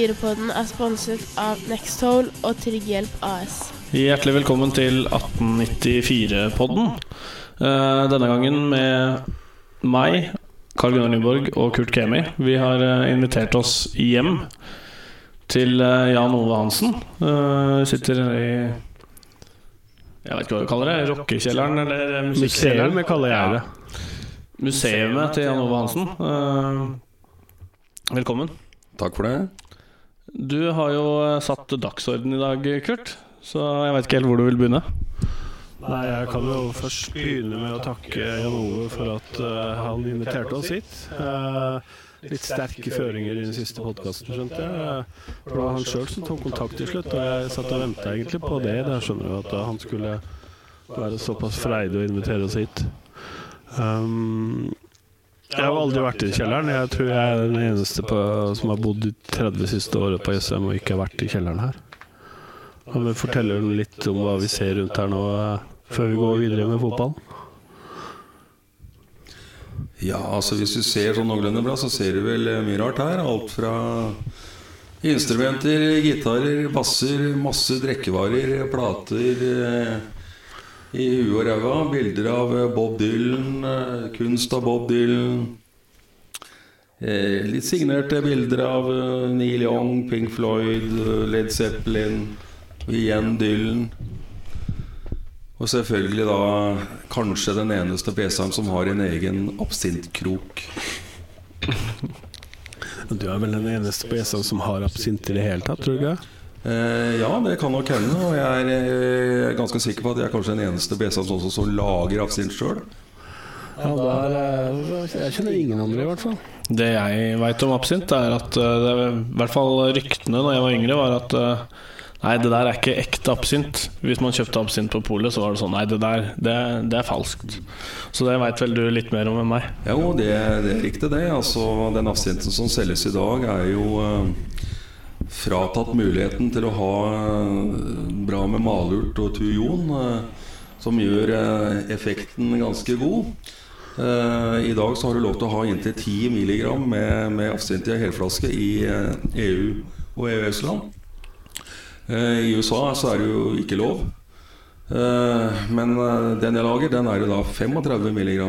1894-podden er sponset av Nextole og Trygghjelp AS. Hjertelig velkommen til 1894-podden. Eh, Denne gangen med meg, Carl Gunnar Nyborg og Kurt Kemi. Vi har eh, invitert oss hjem til eh, Jan Ove Hansen. Eh, Vi sitter i Jeg vet ikke hva du kaller det. Rockekjelleren eller musikkjelleren Museum kaller jeg det. Museumet til Jan Ove Hansen. Eh, Velkommen. Takk for det. Du har jo eh, satt dagsorden i dag, Kurt. Så jeg vet ikke helt hvor du vil begynne. Nei, Jeg kan jo først begynne med å takke Jan Ove for at uh, han inviterte oss hit. Uh, litt sterke føringer i den siste podkasten, skjønte jeg. For det var han sjøl som tok kontakt til slutt, og jeg satt og venta egentlig på det. Der skjønner du at han skulle være såpass freidig å invitere oss hit. Um, jeg har aldri vært i kjelleren. Jeg tror jeg er den eneste på, som har bodd de 30 siste året på SM og ikke har vært i kjelleren her. Kan vi fortelle litt om hva vi ser rundt her nå, før vi går videre med fotballen? Ja, altså Hvis du ser sånn noenlunde bra, så ser du vel eh, mye rart her. Alt fra instrumenter, gitarer, basser, masse drikkevarer, plater eh, i huet og ræva. Bilder av eh, Bob Dylan, eh, kunst av Bob Dylan. Eh, litt signerte bilder av Neil Young, Pink Floyd, Led Zeppelin, igjen Dylan. Og selvfølgelig da kanskje den eneste PC-en som har en egen absintkrok. Du er vel den eneste ESA som har absint i det hele tatt, tror du ikke? Eh, ja, det kan nok hende. Og jeg er eh, ganske sikker på at jeg er kanskje den eneste PC-en som lager absint sjøl. Ja, der, eh, jeg kjenner ingen andre, i hvert fall. Det jeg veit om absint, er at det er, i hvert fall ryktene da jeg var yngre, var at Nei, det der er ikke ekte absint. Hvis man kjøpte absint på polet, så var det sånn Nei, det der, det, det er falskt. Så det veit vel du litt mer om enn meg. Jo, det, det er riktig, det. Altså, den absinten som selges i dag, er jo fratatt muligheten til å ha eh, bra med malurt og tujon, eh, som gjør eh, effekten ganske god. I dag så har du lov til å ha inntil 10 mg med, med absint helflaske i EU og EØS-land. I USA så er det jo ikke lov. Men den jeg lager, den er jo da 35 mg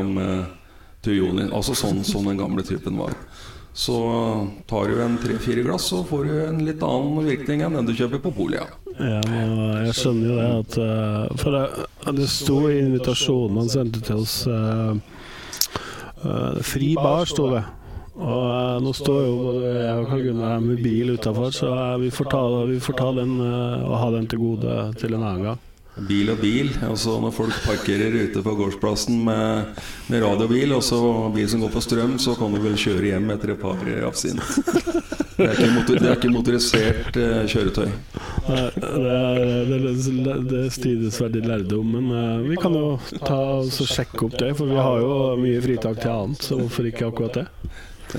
tujon i. Altså sånn som den gamle typen var. Så tar du en tre-fire glass, så får du en litt annen virkning enn den du kjøper på polet. Ja. Jeg skjønner jo det at eh, For det, det sto i invitasjonen han sendte til oss uh, uh, Fri bar, sto det. Og uh, nå står jo både jeg og Karl Gunnar med bil utafor, så vi får ta, vi får ta den og ha den til gode til en annen gang. Bil og bil. Altså Når folk parkerer ute på gårdsplassen med, med radiobil, og så bil som går på strøm, så kan du vel kjøre hjem etter et par absint. Det er ikke, motor, det er ikke motorisert eh, kjøretøy. Nei, Det er, det, det, strides veldig men eh, vi kan jo ta og sjekke opp det. For vi har jo mye fritak til annet, så hvorfor ikke akkurat det?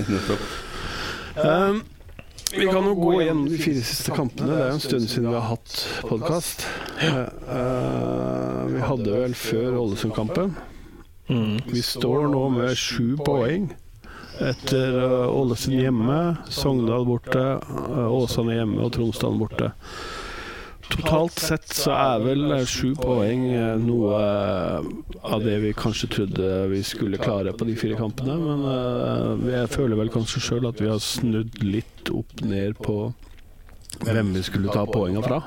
Nettopp. Um, vi kan jo gå gjennom de fire siste kampene. Det er jo en stund siden vi har hatt podkast. vi hadde vel før Ålesund-kampen. Vi står nå med sju poeng. Etter eh, Ålesund hjemme, Sogndal borte, eh, Åsane hjemme og Tromsdalen borte. Totalt sett så er vel sju poeng eh, noe eh, av det vi kanskje trodde vi skulle klare på de fire kampene. Men eh, jeg føler vel kanskje sjøl at vi har snudd litt opp ned på hvem vi skulle ta poenga fra.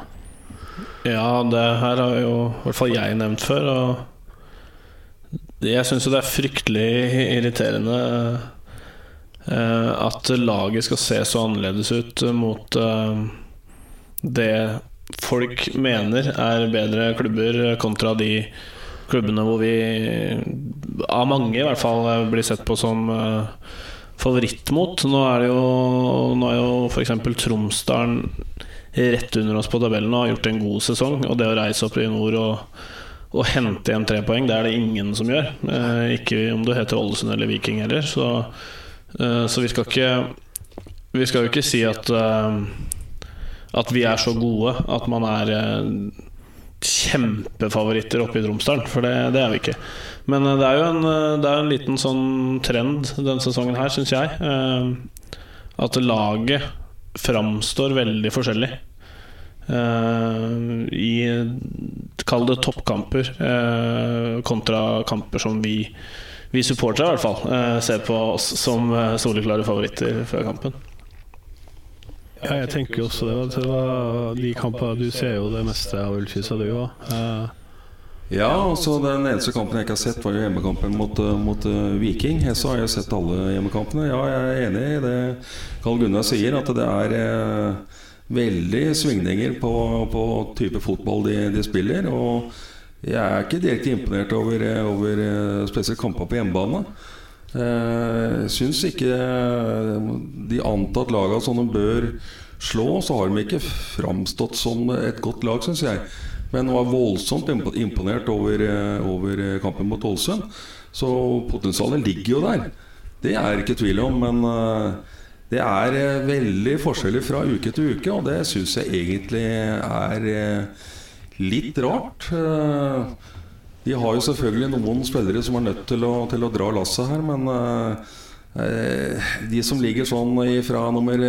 Ja, det her har jo i hvert fall jeg nevnt før. Og jeg syns jo det er fryktelig irriterende at laget skal se så annerledes ut mot det folk mener er bedre klubber, kontra de klubbene hvor vi, av mange i hvert fall, blir sett på som eh, favoritt mot. Nå er det jo Nå er jo f.eks. Tromsdalen rett under oss på tabellen og har gjort en god sesong. Og det å reise opp i nord og, og hente igjen tre poeng, det er det ingen som gjør. Eh, ikke om du heter Ålesund eller Viking heller. Så, eh, så vi skal ikke Vi skal jo ikke si at eh, At vi er så gode at man er eh, kjempefavoritter oppe i Tromsdalen, for det, det er vi ikke. Men eh, det er jo en, eh, er en liten sånn trend denne sesongen her, syns jeg. At laget framstår veldig forskjellig. Uh, I Kall det toppkamper uh, kontra kamper som vi, vi supportere i hvert fall uh, ser på oss som soleklare favoritter fra kampen. Ja, jeg tenker jo også det. At det de kampene Du ser jo det meste av Ullkisa, du òg. Ja, altså Den eneste kampen jeg ikke har sett, var jo hjemmekampen mot, eh, mot uh, Viking. Så har jeg sett alle hjemmekampene. Ja, jeg er enig i det Carl Gunnar sier, at det er eh, veldig svingninger på, på type fotball de, de, spiller. Og jeg er ikke direkte imponert over, over eh, spesielt kamper på hjemmebane. Jeg syns ikke de antatt lagene som de bør slå, så har de ikke framstått som et godt lag, syns jeg. Men var voldsomt imponert over, over kampen mot Ålesund. Så potensialet ligger jo der. Det er ikke tvil om. Men det er eh, veldig forskjellig fra uke til uke, og det syns jeg egentlig er eh, litt rart. Eh, de har jo selvfølgelig noen spillere som er nødt til å, til å dra lasset her, men de som ligger sånn fra nummer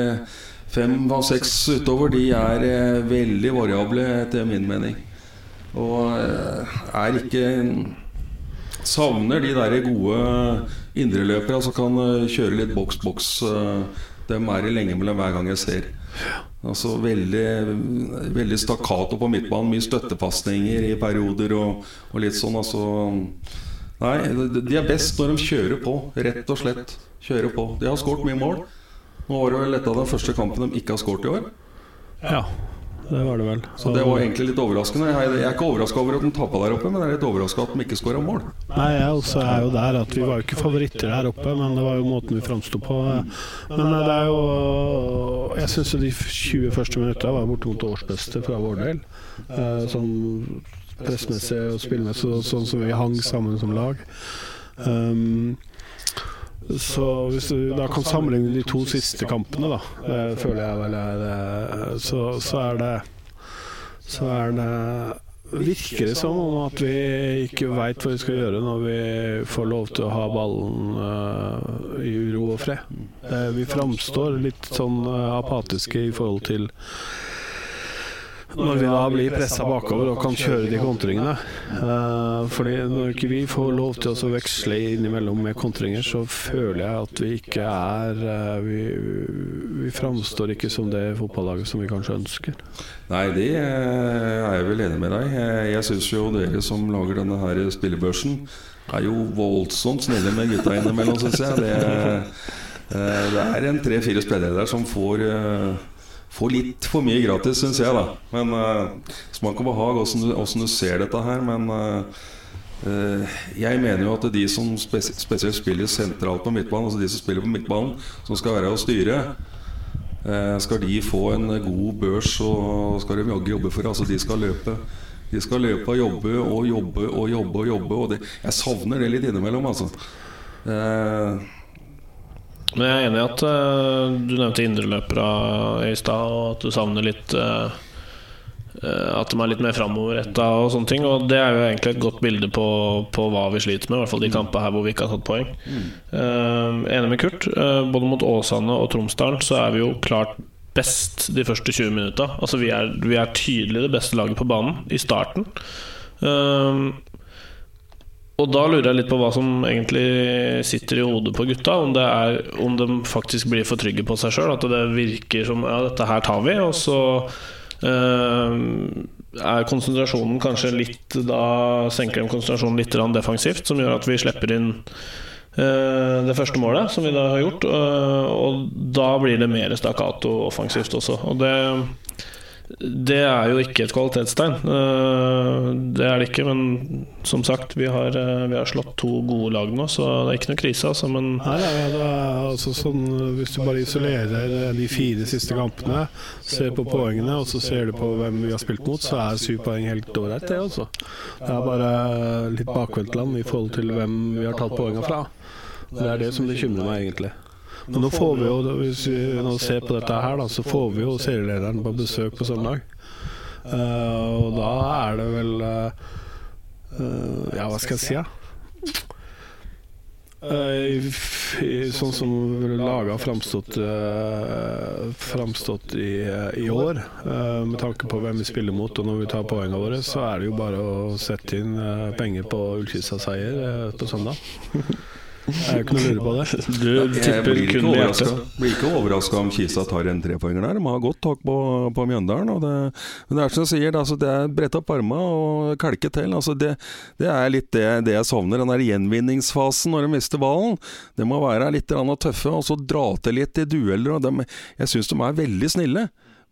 fem og seks utover, de er veldig variable, etter min mening. Og er ikke Savner de der gode indreløpere som kan kjøre litt boks-boks dem er det lenge mellom hver gang jeg ser. Altså Veldig, veldig stakkato på midtbanen. Mye støttepasninger i perioder og, og, litt sånn. Altså Nei, de er best når de kjører på. Rett og slett. Kjører på. De har skåret mye mål. Nå var det vel et av den første kampen de ikke har skåret i år. Ja det var det vel. Så det var egentlig litt overraskende. Jeg er ikke overraska over at de tappa der oppe, men jeg er litt overraska at de ikke skåra mål. Nei, jeg også er jo der at vi var jo ikke favoritter her oppe, men det var jo måten vi framsto på. Men det er jo Jeg syns jo de 20 første minutta var bortimot årsbeste fra vår del. Eh, sånn pressmessig og spillmessig, sånn som vi hang sammen som lag. Um, så hvis du da kan sammenligne de to siste kampene, da, det føler jeg vel er så, så er det Så er det virker det som om at vi ikke veit hva vi skal gjøre når vi får lov til å ha ballen uh, i uro og fred. Uh, vi framstår litt sånn uh, apatiske i forhold til når vi da blir pressa bakover og kan kjøre de kontringene. Uh, fordi når ikke vi får lov til å veksle innimellom med kontringer, så føler jeg at vi ikke er uh, Vi, vi framstår ikke som det fotballaget som vi kanskje ønsker. Nei, det er jeg vel enig med deg. Jeg syns jo dere som lager denne her spillebørsen, er jo voldsomt snille med gutta innimellom, syns jeg. Det, uh, det er en tre-fire spillere der som får får litt for mye gratis, syns jeg, da. Men uh, smak og behag åssen du, du, ser dette her. Men uh, uh, jeg mener jo at de som spes spesielt spiller sentralt på midtbanen, altså de som spiller på midtbanen, som skal være å styre, skal de få en god børs, og skal de jaggu jobbe for. Altså de skal løpe. De skal løpe og jobbe og jobbe og jobbe. og jobbe Og det, jeg savner det litt innimellom, altså. Uh, men jeg er enig i at uh, du nevnte indreløpere i stad, og at du savner litt uh, At de er litt mer framoverretta og sånne ting. Og det er jo egentlig et godt bilde på, på hva vi sliter med, i hvert fall de kampene her hvor vi ikke har tatt poeng. Uh, enig med Kurt. både mot Åsane og Tromsdalen så er vi jo klart best de første 20 minutta. Altså vi er, vi er tydelig det beste laget på banen i starten. Uh, og da lurer jeg litt på hva som egentlig sitter i hodet på gutta. Om, det er, om de faktisk blir for trygge på seg sjøl. At det virker som ja, dette her tar vi. Og så øh, er konsentrasjonen kanskje litt Da senker de konsentrasjonen litt defensivt, som gjør at vi slipper inn øh, det første målet, som vi da har gjort. Øh, og da blir det mer stakkato offensivt også. Og det det er jo ikke et kvalitetstegn. Eh, det er det ikke, men som sagt, vi har, eh, vi har slått to gode lag nå, så det er ikke noe krise. Altså, men Nei, det er altså sånn, Hvis du bare isolerer de fire siste kampene, ser på poengene og så ser du på hvem vi har spilt mot, så er syv poeng helt ålreit, det. også. Det er bare litt bakvendtland i forhold til hvem vi har tatt poengene fra. Det er det som bekymrer meg, egentlig. Men nå får vi jo, hvis vi nå ser på dette her, da, så får vi jo serielederen på besøk på søndag. Uh, og da er det vel uh, Ja, hva skal jeg si, da? Ja? I, i- sånn som laget har framstått, uh, framstått i, i år, uh, med tanke på hvem vi spiller mot og når vi tar poengene våre, så er det jo bare å sette inn uh, penger på Ullkisa-seier eh, på søndag. Det er jo ikke noe å lure på det. Du Jeg tipper kun med hjertet. Blir ikke overraska om Kisa tar en trepoenger der. De har godt tak på, på Mjøndalen. Og det, men det er som jeg sier, det, altså, det er brette opp armene og kalke til. Altså, det, det er litt det, det jeg savner. Den der gjenvinningsfasen når de mister ballen. Det må være litt tøffe og så dra til litt i dueller. Og dem- jeg syns de er veldig snille.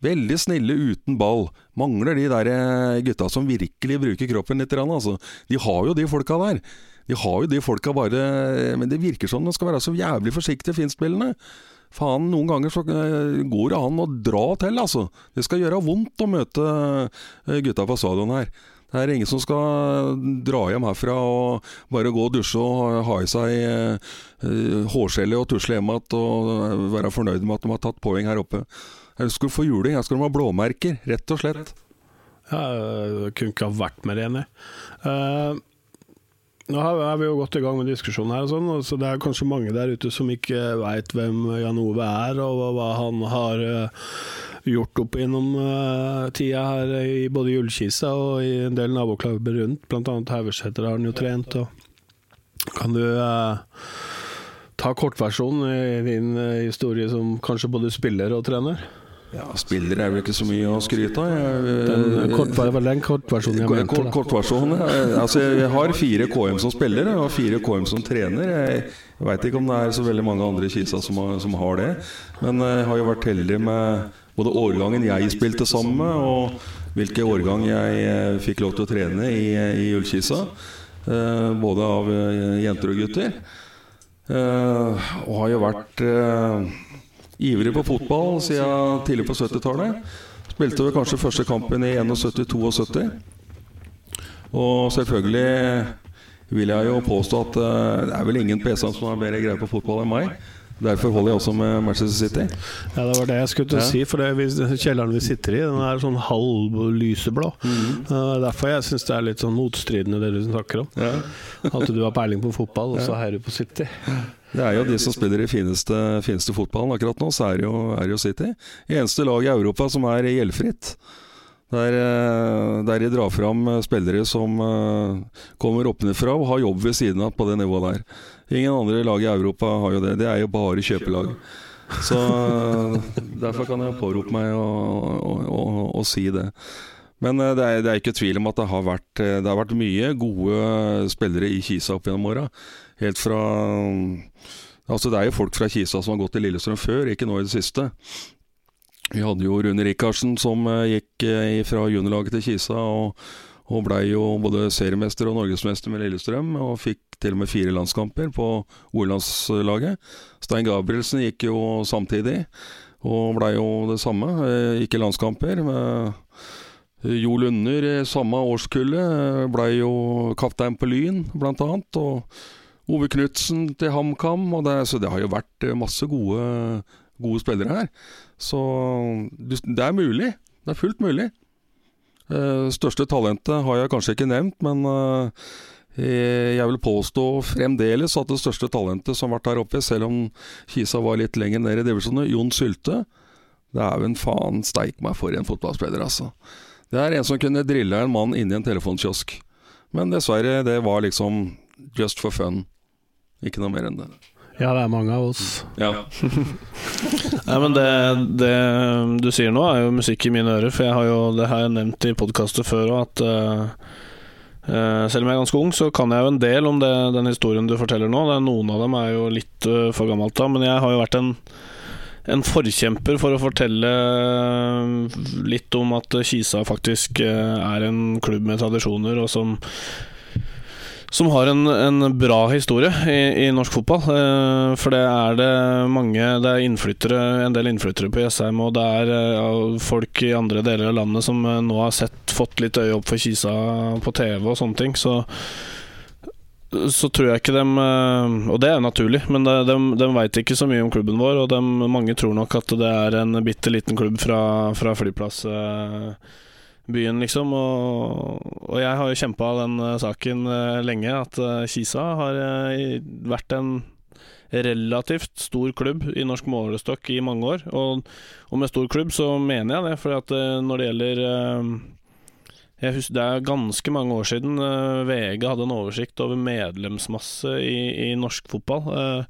Veldig snille uten ball. Mangler de der eh, gutta som virkelig bruker kroppen litt. Altså. De har jo de folka der. De har jo de folka bare Men det virker som de skal være så jævlig forsiktige, finspillene. Faen, noen ganger så eh, går det an å dra til, altså. Det skal gjøre vondt å møte eh, gutta på stadion her. Det er ingen som skal dra hjem herfra og bare gå og dusje og ha i seg eh, hårgelé og tusle hjem igjen og være fornøyd med at de har tatt poeng her oppe. Jeg skulle få juling, jeg skulle ha blåmerker, rett og slett. Jeg kunne ikke ha vært mer enig. Eh, nå har vi jo godt i gang med diskusjonen her, og sånn, så det er kanskje mange der ute som ikke veit hvem Jan Ove er, og hva- han har eh, gjort opp gjennom eh, tida her i både Julkisa og i en del naboklubber rundt. Blant annet Haugeseter har han jo trent. Og kan du eh, ta kortversjonen i din historie som kanskje både spiller og trener? Ja, Spillere er vel ikke så mye å skryte av. Jeg- Den, kort, kortversjonen jeg mente. Kort, da. kortversjon, ja. Altså, jeg har fire KM som spiller og fire KM som trener. Jeg, jeg veit ikke om det er så veldig mange andre i Kisa som har, som har det. Men eh, jeg har jo vært heldig med både årgangen jeg spilte sammen med, og hvilke årgang jeg eh, fikk lov til å trene i, i Ullkisa. Eh, både av eh, jenter og gutter. Eh, og har jo vært eh, ivrig på fotball siden tidlig på 70-tallet. Spilte vel kanskje første kampen i 71-72. Og selvfølgelig vil jeg jo påstå at eh, det er vel ingen PC som har bedre greie på fotball enn meg. Derfor holder jeg også med Manchester City. Ja, det var det jeg skulle til å Ja. si. For det, kjelleren vi sitter i, den er sånn halv lyseblå. -hmm. Uh, derfor jeg syns det er litt sånn motstridende det du snakker om. Ja. At du har peiling på fotball, og så heier du på City. Det er jo de som spiller i fineste, fineste fotballen akkurat nå, så er det jo, er jo City. Eneste lag i Europa som er gjeldfritt. Der, eh, der de drar fram spillere som eh, kommer oppenfra og har jobb ved siden av på det nivået der. Ingen andre lag i Europa har jo det. Det er jo bare kjøpelag. Så eh, derfor kan jeg pårope meg å, å, å, å si det. Men det er, det er ikke tvil om at det har vært, det har vært mye gode spillere i Kisa opp gjennom åra. Helt fra Altså Det er jo folk fra Kisa som har gått til Lillestrøm før, ikke nå i det siste. Vi hadde jo Rune Rikardsen som eh, gikk eh, fra juniorlaget til Kisa, og, og blei jo både seriemester og norgesmester med Lillestrøm, og fikk til og med fire landskamper på OL-landslaget. Stein Gabrielsen gikk jo samtidig, og blei jo det samme. eh, Ikke landskamper. Jo Lunder, samme årskullet, blei jo kaptein på Lyn, blant annet. Og Ove Knutsen til HamKam. Og det, så det har jo vært eh, masse gode, gode spillere her. Så det er mulig. Det er fullt mulig. Uh, største talentet har jeg kanskje ikke nevnt, men uh, jeg vil påstå fremdeles at det største talentet som har vært her oppe, selv om Kisa var litt lenger ned i divisjonen, Jon Sylte. en faen steik meg for en fotballspiller, altså. Det er en som kunne drille en mann inni en telefonkiosk. Men dessverre, det var liksom just for fun. Ikke noe mer enn det. Ja, det er mange av oss. Ja. Nei, men det, det du sier nå, er jo musikk i mine ører. For jeg har jo, det har jeg nevnt i podkaster før òg, at uh, eh, selv om jeg er ganske ung, så kan jeg jo en del om det, den historien du forteller nå. Det, noen av dem er jo litt uh, for gammelt da, men jeg har jo vært en en forkjemper for å fortelle litt om at Kisa faktisk er en klubb med tradisjoner, og som som har en, en bra historie i, i norsk fotball. Eh, for det er det mange Det er innflyttere, en del innflyttere på Jessheim, og det er eh, folk i andre deler av landet som eh, nå har sett, fått litt øye opp for Kisa på TV og sånne ting. Så så tror jeg ikke dem Og det er naturlig, men de, de, de veit ikke så mye om klubben vår. Og de, mange tror nok at det er en bitte liten klubb fra, fra flyplassbyen, liksom. Og, og jeg har jo kjempa den eh, saken eh, lenge, at eh, Kisa har vært en relativt stor klubb i norsk målestokk i mange år. Og, og med stor klubb så mener jeg det, for at når det gjelder jeg husker, Det er ganske mange år siden VG hadde en oversikt over medlemsmasse i, i norsk fotball.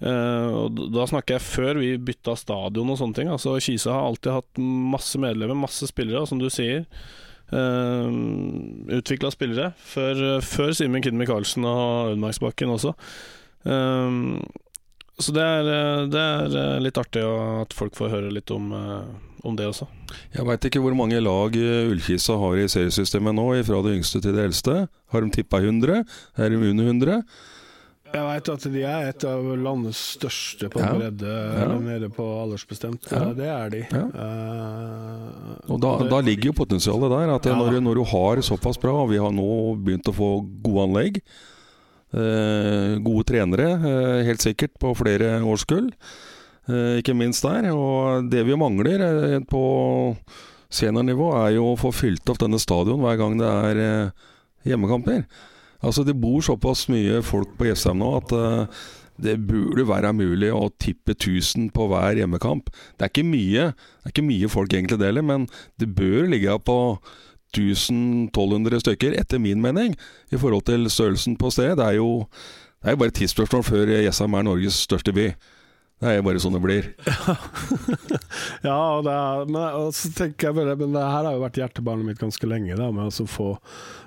Eh, eh, og da snakker jeg før vi bytta stadion og sånne ting. Altså Kisa har alltid hatt masse medlemmer, masse spillere, og som du sier uh, Utvikla spillere før, før Simen Kinn Micaelsen og Ødemarksbakken også. Um, så det er, eh, det er eh, litt artig at folk får høre litt om, eh, om det også. Jeg veit ikke hvor mange lag eh, Ullkisa har i seriesystemet nå, fra det yngste til det eldste. Har de tippa 100? Er de under 100? Jeg veit at de er et av landets største på Ja. bredde, Ja. nede på aldersbestemt. Ja. Det er de. Ja. Uh, Og da, det- da ligger jo potensialet der. At Ja. når, når du har såpass bra Vi har nå begynt å få gode anlegg. uh, gode trenere, uh, helt sikkert, på flere årskull. Eh, ikke minst der. Og det vi mangler på seniornivå, er jo å få fylt opp denne stadion hver gang det er hjemmekamper. Altså Det bor såpass mye folk på Jessheim nå at uh, det burde være mulig å tippe 1000 på hver hjemmekamp. Det er ikke mye Det er ikke mye folk egentlig det heller, men det bør ligge på 1000-1200 stykker, etter min mening, i forhold til størrelsen på stedet. Det er jo, det er bare et tidsspørsmål før Jessheim er Norges største by. Det er bare sånn det blir. Ja, og, det er, men, og så tenker jeg bare Men det her har jo vært hjertebarnet mitt ganske lenge. Da, med å få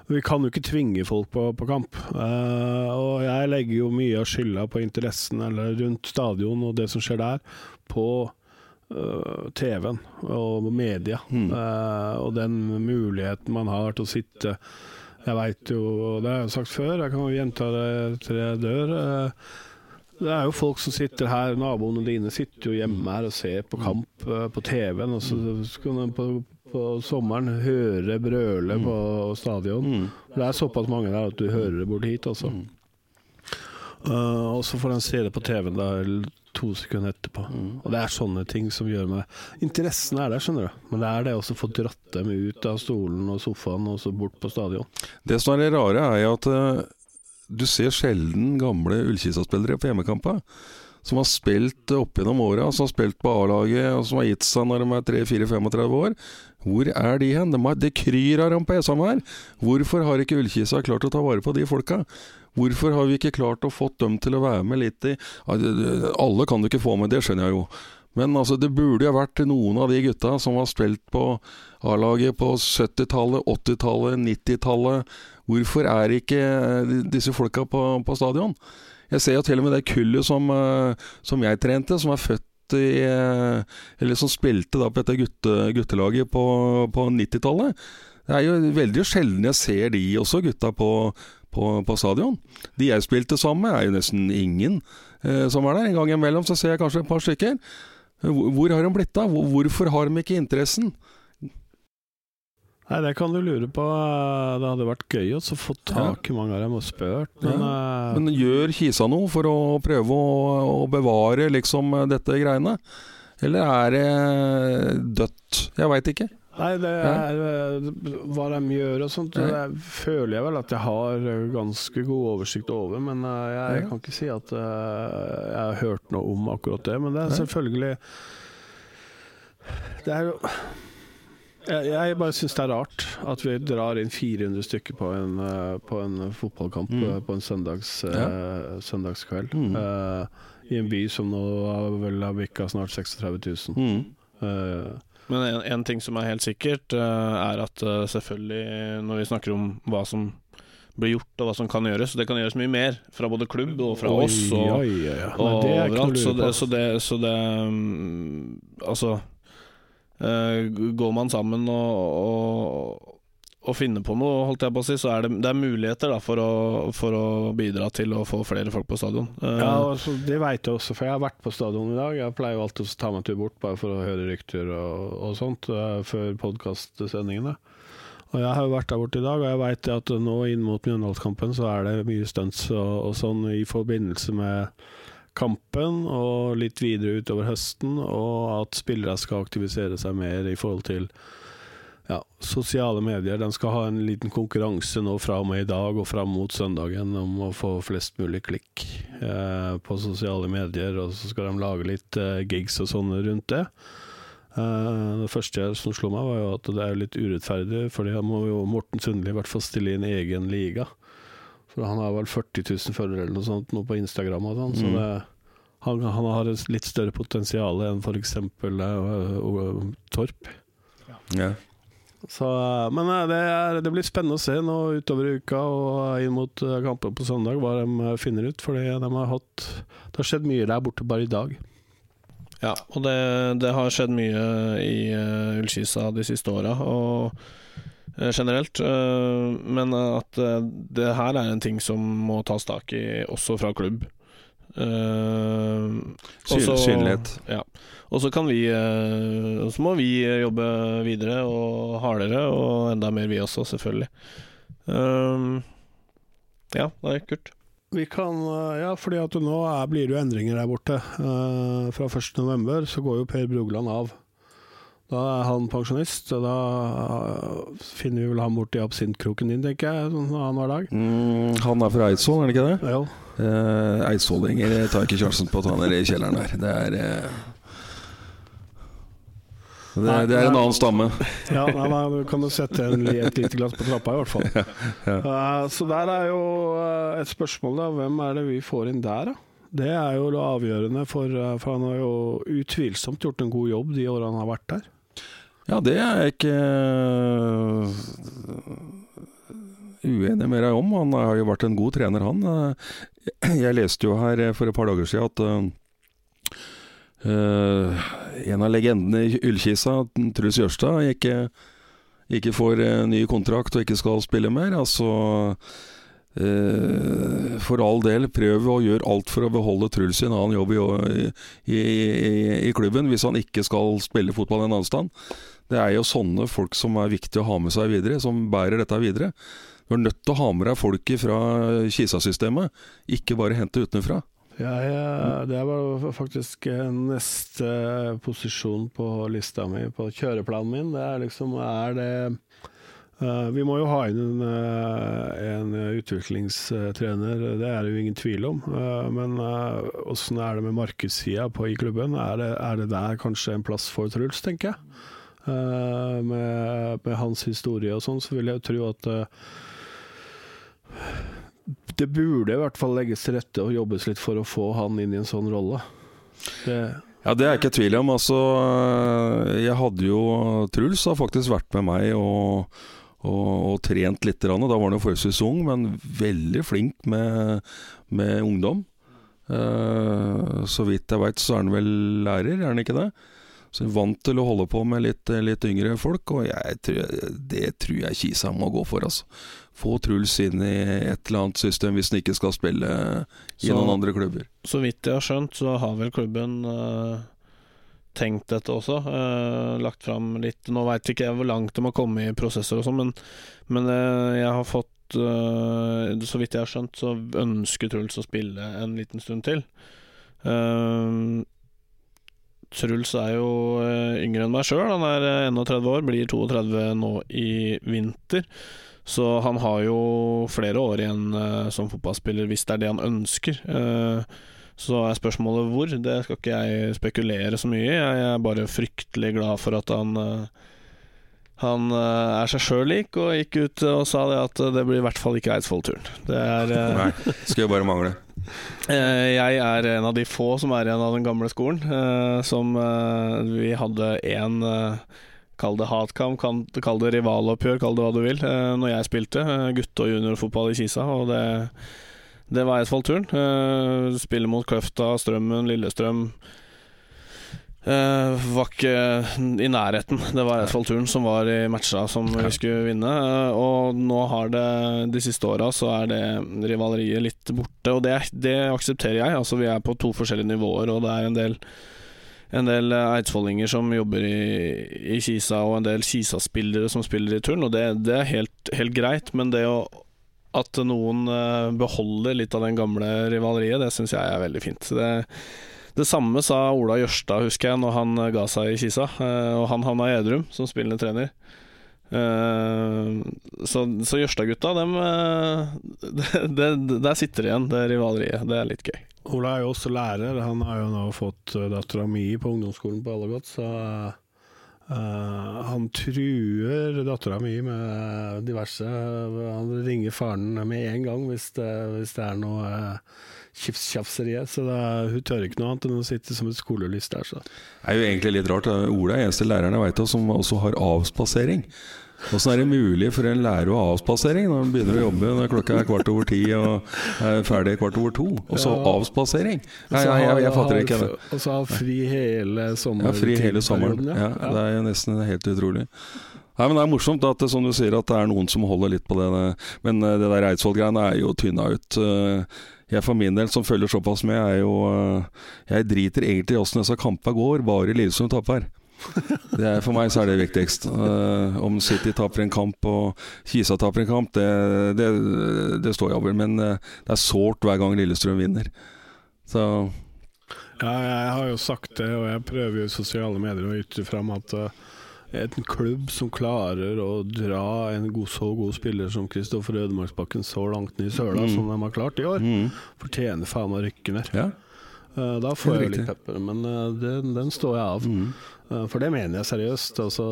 Vi kan jo ikke tvinge folk på, på kamp. Uh, og jeg legger jo mye av skylda på interessen eller rundt stadion og det som skjer der, på uh, TV-en og media. Mm. Uh, og den muligheten man har til å sitte Jeg veit jo, og det har jeg sagt før, jeg kan jo gjenta det til jeg dør. eh, det er jo folk som sitter her, naboene dine sitter jo hjemme her og ser på kamp eh, på TV-en. Og så skal de på, på sommeren høre brøle på stadion. Mm. Det er såpass mange der at du hører det bort hit, altså. Uh, og så får de se det på TV-en da to sekunder etterpå. Og det er sånne ting som gjør meg Interessen er der, skjønner du. Men det er det å få dratt dem ut av stolen og sofaen og så bort på stadion. Det som er det rare, er jo at eh, du ser sjelden gamle Ullkisa-spillere på hjemmekamper. Som har spilt opp gjennom åra, som har spilt på A-laget, og som har gitt seg når de er 3-4-35 år. Hvor er de hen? De det kryr av dem på Esam her. Hvorfor har ikke Ullkisa klart å ta vare på de folka? Hvorfor har vi ikke klart å få dem til å være med litt i Alle kan du ikke få med, det skjønner jeg jo. Men altså, det burde jo vært noen av de gutta som har spilt på A-laget på 70-tallet, 80-tallet, 90-tallet. Hvorfor er ikke eh, disse folka på, på stadion? Jeg ser jo til og med det kullet som, eh, som jeg trente, som er født i eh, Eller som spilte da på dette gutte, guttelaget på, på 90-tallet. Det er jo veldig sjelden jeg ser de også, gutta på, på, på stadion. De jeg spilte sammen med, er jo nesten ingen eh, som er der. En gang imellom så ser jeg kanskje et par stykker. Hvor, hvor har de blitt av? Hvorfor har de ikke interessen? Nei, det kan du lure på. Det hadde vært gøy å få tak i mange av dem og spurt, men, eh, Men gjør Kisa noe for å prøve å, å bevare liksom dette greiene? Eller er det dødt? Jeg veit ikke. Nei, det er ja. hva de gjør og sånt. Ja. Det føler jeg vel at jeg har eh, ganske god oversikt over. Men jeg, jeg kan ikke si at eh, jeg har hørt noe om akkurat det. Men det er selvfølgelig Det er jo jeg, jeg bare syns det er rart at vi drar inn 400 stykker på en, eh, på en fotballkamp Mm. eh, på en søndags, eh, søndagskveld. Mm. Uh, I en by som nå har vel har bikka snart 36 000. Mm. Uh, Men en, en ting som er helt sikkert, er at selvfølgelig når vi snakker om hva som blir gjort og hva som kan gjøres, det kan gjøres mye mer fra både klubb og fra Oi, oss og, oi, oi, oi. Nei, og er overalt. Så det, så det, så det um, Altså eh, Går man sammen og, og, og finner på noe, holdt jeg på å si, så er det, det er muligheter da, for, å, for å bidra til å få flere folk på stadion. Eh, Ja, altså, Det vet jeg også, for jeg har vært på stadion i dag. Jeg pleier jo alltid å ta meg en tur bort bare for å høre rykter og, og sånt eh, før podkastsendingene. Og Jeg har jo vært der borte i dag, og jeg vet at nå inn mot Mjøndalskampen så er det mye stunts og, og sånn i forbindelse med kampen og litt videre utover høsten, og at spillere skal aktivisere seg mer i forhold til ja, sosiale medier. De skal ha en liten konkurranse nå fra og med i dag og fram mot søndagen om å få flest mulig klikk eh, på sosiale medier, og så skal de lage litt eh, gigs og sånne rundt det. Eh, det første som slo meg, var jo at det er litt urettferdig, for da må jo Morten Sundli i hvert fall stille i en egen liga. For han har vel 40 000 følgere eller noe sånt nå på Instagram og sånn, så Mm. det, han, han har et litt større potensial enn f.eks. Uh, Torp. Ja. Så, eh, men eh, det, er, det blir spennende å se nå utover uka og inn mot eh, kampen på søndag hva de eh, finner ut. Fordi de har hatt Det har skjedd mye der borte bare i dag. Ja, og det, det har skjedd mye i uh, Ullkisa de siste åra, og eh, generelt. eh, men at eh, det her er en ting som må tas tak i også fra klubb. Eh, også- synlighet. Ja. Og så kan vi eh, så må vi jobbe videre og hardere, og enda mer vi også, selvfølgelig. Ja, det er kult. Vi kan, eh, ja, fordi at nå er, blir det jo endringer der borte. Eh, fra 1.11. så går jo Per Brugland av. Da er han pensjonist, og da eh, finner vi vel han borti absintkroken din, tenker jeg, sånn annenhver dag. Mm, han er fra Eidsvoll, er det ikke det? Ja. Eh, Eidsvollinger tar ikke sjansen på at han er i kjelleren der. Det er eh, det, det er en annen stamme. Ja, nei, nei, du kan jo sette en, et lite glass på trappa, i hvert fall. Eh, så der er jo eh, et spørsmål, da. Hvem er det vi får inn der, da? Det er jo avgjørende, for, eh, for han har jo utvilsomt gjort en god jobb de årene han har vært der. Ja, det er jeg ikke øh, uenig med deg om. Han har jo vært en god trener, han. Eh, Jeg leste jo her for et par dager siden at øh, en av legendene i Ullkisa, Truls Jørstad, ikke, ikke får ny kontrakt og ikke skal spille mer. Altså øh, For all del, prøv å gjøre alt for å beholde Truls i en annen jobb i, i, i, i klubben, hvis han ikke skal spille fotball en annen sted. Det er jo sånne folk som er viktig å ha med seg videre, som bærer dette videre. Du er nødt til å ha med deg folk fra Kisa-systemet, ikke bare hente utenfra. Ja, ja, det var faktisk neste posisjon på lista mi, på kjøreplanen min. Det er liksom Er det Vi må jo ha inn en, eh, en utviklingstrener, det er det jo ingen tvil om. Eh, men åssen er det med markedssida i klubben? Er det, er det der kanskje en plass for Truls, tenker jeg? Eh, med, med hans historie og sånn, så vil jeg tro at eh, det burde i hvert fall legges til rette og jobbes litt for å få han inn i en sånn rolle. Det, Ja, Det er jeg ikke i tvil om. Altså, jeg hadde jo Truls har faktisk vært med meg og, og, og trent litt. Da var han jo forholdsvis ung, men veldig flink med, med ungdom. Uh, så vidt jeg veit, så er han vel lærer, er han ikke det? Så Vant til å holde på med litt, litt yngre folk, og jeg tror, det tror jeg Kisa må gå for. altså. Få Truls inn i et eller annet system hvis han ikke skal spille i Så- noen andre klubber. Så vidt jeg har skjønt, så har vel klubben eh, tenkt dette også. Uh, lagt fram litt Nå veit ikke jeg hvor langt de har kommet i prosesser og sånn, men, men uh, jeg har fått eh, Så vidt jeg har skjønt, så ønsker Truls å spille en liten stund til. Truls er jo yngre enn meg sjøl. Han er eh, 31 år, blir 32 nå i vinter. Så han har jo flere år igjen som fotballspiller, hvis det er det han ønsker. Eh, så er spørsmålet hvor. Det skal ikke jeg spekulere så mye i. Jeg er bare fryktelig glad for at han eh, han eh, er seg sjøl lik, og gikk ut og sa det at det blir i hvert fall ikke Eidsvoll-turen. Det er eh, Nei, skal jo bare mangle. Jeg er en av de få som er igjen av den gamle skolen. Som vi hadde én Kall det hatkamp, kall det rivaloppgjør, kall det hva du vil. Når jeg spilte gutte- og juniorfotball i Kisa, og det, det var Eidsvoll-turen. Uh, Spille mot Kløfta, Strømmen, Lillestrøm. Uh, var ikke i nærheten. Det var Eidsvoll-turen som var i matcha som vi skulle vinne. Uh, og nå har det de siste åra så er det rivaleriet litt borte, og det, det aksepterer jeg. Altså Vi er på to forskjellige nivåer, og det er en del en del eh, eidsvollinger som jobber i, i Kisa, og en del Kisa-spillere som spiller i turn, og det, det er helt, helt greit. Men det å at noen eh, beholder litt av den gamle rivaleriet, det syns jeg er veldig fint. Det, det samme sa Ola Jørstad, husker jeg, når han eh, ga seg i Kisa. eh, Og han havna i Edrum som spillende trener. Så så Jørstad-gutta, dem det, det, Der sitter det igjen, det rivaleriet. Det er litt gøy. Ola er jo også lærer. Han har jo nå fått dattera mi på ungdomsskolen på Allagot, så uh, han truer dattera mi med diverse Han ringer faren med en gang hvis det, hvis det er noe uh, tjafseriet. Så det, hun tør ikke noe annet enn å sitte som et skolelys der. Så. Det er jo egentlig litt rart. Ola er eneste læreren jeg veit av som også har avspasering. Åssen er det mulig for en lærer å ha avspasering når man begynner å jobbe når klokka er kvart over ti og er ferdig kvart over to? Og så Ja. avspasering? Nei, Nei, jeg, jeg, fatter ikke det. Og så ha fri hele sommeren. Ja, fri hele sommeren. Ja. Det er jo nesten helt utrolig. Nei, men Det er morsomt at det, som du sier, at det er noen som holder litt på det. Men eh, det der Eidsvoll-greiene er jo tynna ut. Eh, Jeg for min del, som følger såpass med, er jo eh, Jeg driter egentlig i åssen disse kampene går, bare Lillestrøm taper. Det er, for meg så er det viktigst. Uh, om City taper en kamp og Kisa taper en kamp, det, det, det står jeg over. Men uh, det er sårt hver gang Lillestrøm vinner. Så Ja, jeg har jo sagt det, og jeg prøver jo i sosiale medier å ytre fram at uh, en klubb som klarer å dra en god, så god spiller som Kristoffer Ødemarksbakken så langt ned i søla Mm. som de har klart i år, mm, fortjener faen meg å rykke ned. ja. Uh, da får jeg litt pepper, men uh, den, den står jeg av. Mm. Uh, for det mener jeg seriøst. Altså,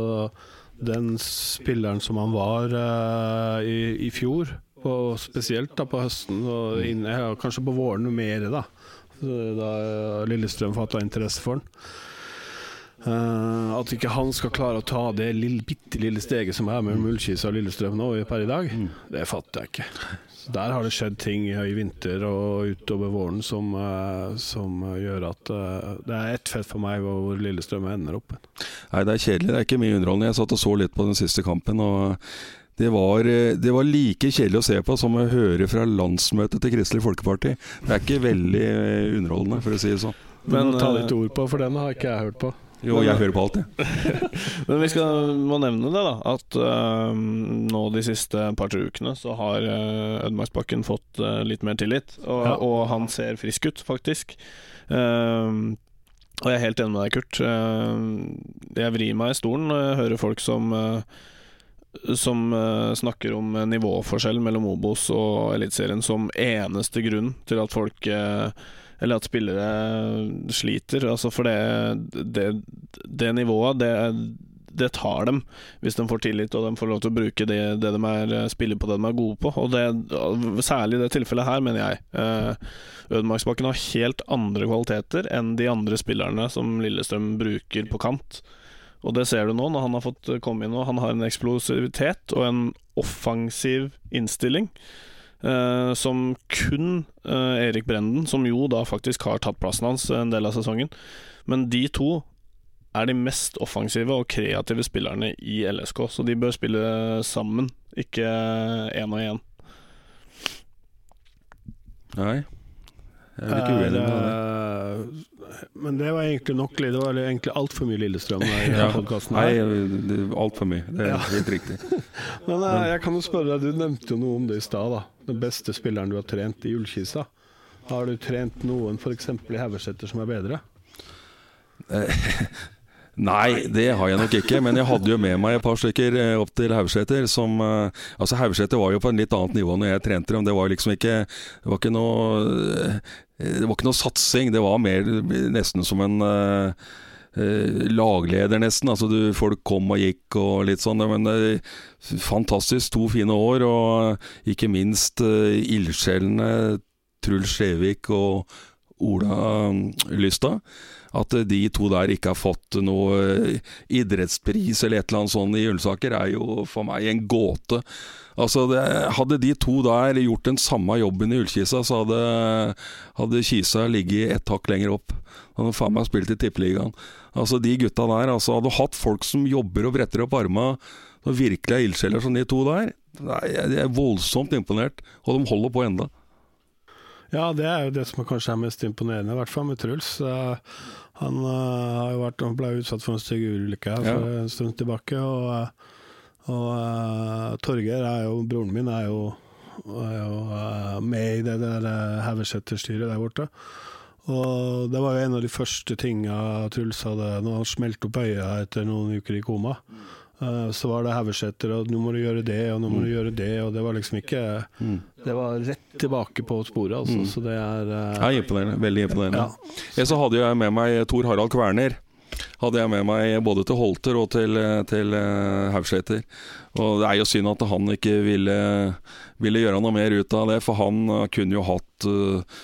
den spilleren som han var uh, i, i fjor, og spesielt da på høsten, og inn, ja, kanskje på våren mer, da, da uh, Lillestrøm fatta interesse for han. Uh, at ikke han skal klare å ta det lille, bitte lille steget som er mellom Ullkisa og Lillestrøm nå per i dag, det fatter jeg ikke. Der har det skjedd ting i vinter og utover våren som, uh, som gjør at uh, det er ett fett for meg hvor Lillestrøm ender opp. Nei, det er kjedelig. Det er ikke mye underholdende. Jeg satt og så litt på den siste kampen, og det var, eh, det var like kjedelig å se på som å høre fra landsmøtet til Kristelig Folkeparti. Det er ikke veldig eh, underholdende, for å si det sånn. Men Men, ta eh, litt ord på, for den har ikke jeg hørt på. Jo, jeg hører på alt, jeg. Men vi skal, må nevne det, da. At uh, nå de siste par-tre ukene så har uh, Ødmarksbakken fått uh, litt mer tillit. Og, Ja. og han ser frisk ut, faktisk. Uh, og jeg er helt enig med deg, Kurt. Eh, jeg vrir meg i stolen når jeg hører folk som eh, som snakker om nivåforskjell mellom Obos og Eliteserien som eneste grunn til at folk Eller at spillere sliter. Altså for det, det, det nivået, det, det tar dem hvis de får tillit og de får lov til å bruke det, de er spiller på det de er gode på. Og Særlig i det tilfellet her, mener jeg. Eh, Ødemarksbakken har helt andre kvaliteter enn de andre spillerne som Lillestrøm bruker på kant. Og det ser du nå når han har fått komme inn og han har en eksplosivitet og en offensiv innstilling. Eh, som kun uh, Erik Brenden, som jo da faktisk har tatt plassen hans en del av sesongen. Men de to er de mest offensive og kreative spillerne i LSK, så de bør spille sammen, ikke én og én. Nei. Er deg. Eh, Men det var egentlig nok Det var egentlig altfor mye Lillestrøm i Ja. podkasten Nei, altfor mye. Det er Ja. helt riktig. Men eh, jeg kan jo spørre deg, du nevnte jo noe om det i stad. Den beste spilleren du har trent i Ullkisa. Har du trent noen f.eks. i Haugeseter som er bedre? Nei, det har jeg nok ikke. Men jeg hadde jo med meg et par stykker eh, opp til Haugeseter som Altså, Haugeseter var jo på en litt annet nivå når jeg trente dem. Det var liksom ikke Det var ikke noe Det var ikke noe satsing. Det var mer nesten som en uh, eh, lagleder, nesten. Altså du, Folk kom og gikk og litt sånn. Men uh, fantastisk. To fine år. Og ikke minst ildsjelene Truls Skjevik og Ola Lysta. At eh, de to der ikke har fått noe eh, idrettspris eller et eller annet sånt i Ullensaker, er jo for meg en gåte. Altså, det, Hadde de to der gjort den samme jobben i Ullkisa, så hadde, hadde Kisa ligget ett hakk lenger opp. Han hadde faen meg spilt i Tippeligaen. Altså, de gutta der altså, hadde hatt folk som jobber og bretter opp arma og virkelig er ildsjeler som de to der. Jeg er voldsomt imponert, og de holder på enda. Ja, det er jo det som kanskje er mest imponerende, i hvert fall med Truls. Eh, han eh, vært, han ble utsatt for en stygg ulykke for en stund tilbake. Og, eh, og uh, Torgeir, er jo, broren min, er jo, er jo uh, med i det der uh, Haugeseter-styret der borte. Og det var jo en av de første tinga Truls hadde når han smelte opp øya etter noen uker i koma. Så var det Haugeseter og nå må du gjøre det, og nå må du gjøre det. Og det var liksom ikke Mm. Det var rett tilbake på sporet, altså. Mm. Så det er uh, Ja, imponerende. Veldig imponerende. Ja. Ja, så hadde jeg med meg Tor Harald Kverner. Hadde jeg med meg både til Holter og til, til uh, Og det er jo synd at han ikke ville, ville gjøre noe mer ut av det, for han eh, kunne jo hatt eh,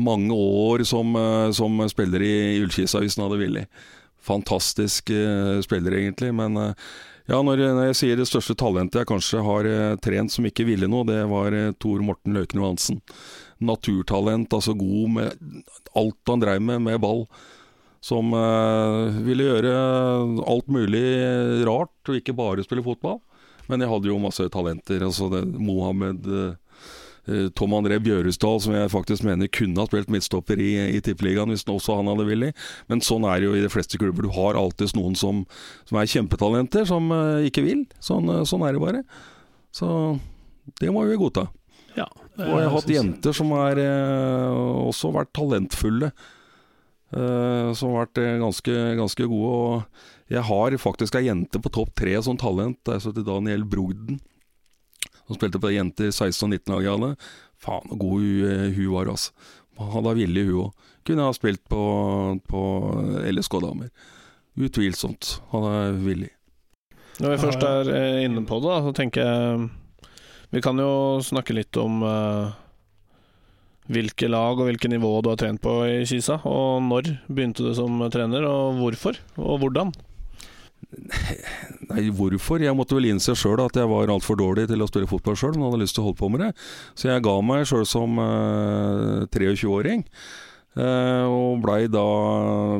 mange år som, eh, som spiller i Ullkisa hvis han hadde villet. Fantastisk eh, spiller, egentlig. Men eh, ja, når, når jeg sier det største talentet jeg kanskje har eh, trent som ikke ville noe, det var eh, Tor Morten Løken Johansen. Naturtalent, altså god med alt han dreiv med, med ball. Som eh, ville gjøre alt mulig rart, og ikke bare spille fotball. Men jeg hadde jo masse talenter. Altså det, Mohammed eh, eh, Tom André Bjørusdal, som jeg faktisk mener kunne ha spilt midtstopper i, i Tippeligaen hvis også han hadde villet. Men sånn er det jo i de fleste klubber. Du har alltid noen som, som er kjempetalenter, som eh, ikke vil. Sånn, sånn er det bare. Så det må vi godta. ja. Og jeg har hatt jenter som har eh, også vært talentfulle. Eh, som har vært eh, ganske, ganske gode. Og jeg har faktisk ei jente på topp tre som talent. Det er så til Daniel Brogden. Som spilte på jenter 16- og 19-laget av. Faen så god hun, eh, var, altså. Var villig, hun òg. Kunne ha spilt på, på LSK Damer. Utvilsomt. Han er villig. Når vi først er inne på det, så tenker jeg Vi kan jo snakke litt om eh, hvilke lag og hvilke nivå du har trent på i Kisa. Og når begynte du som trener, og hvorfor? Og hvordan? Nei, hvorfor? Jeg måtte vel innse sjøl at jeg var altfor dårlig til å spille fotball sjøl, men hadde lyst til å holde på med det. Så jeg ga meg sjøl som uh, 23-åring. Uh, og blei da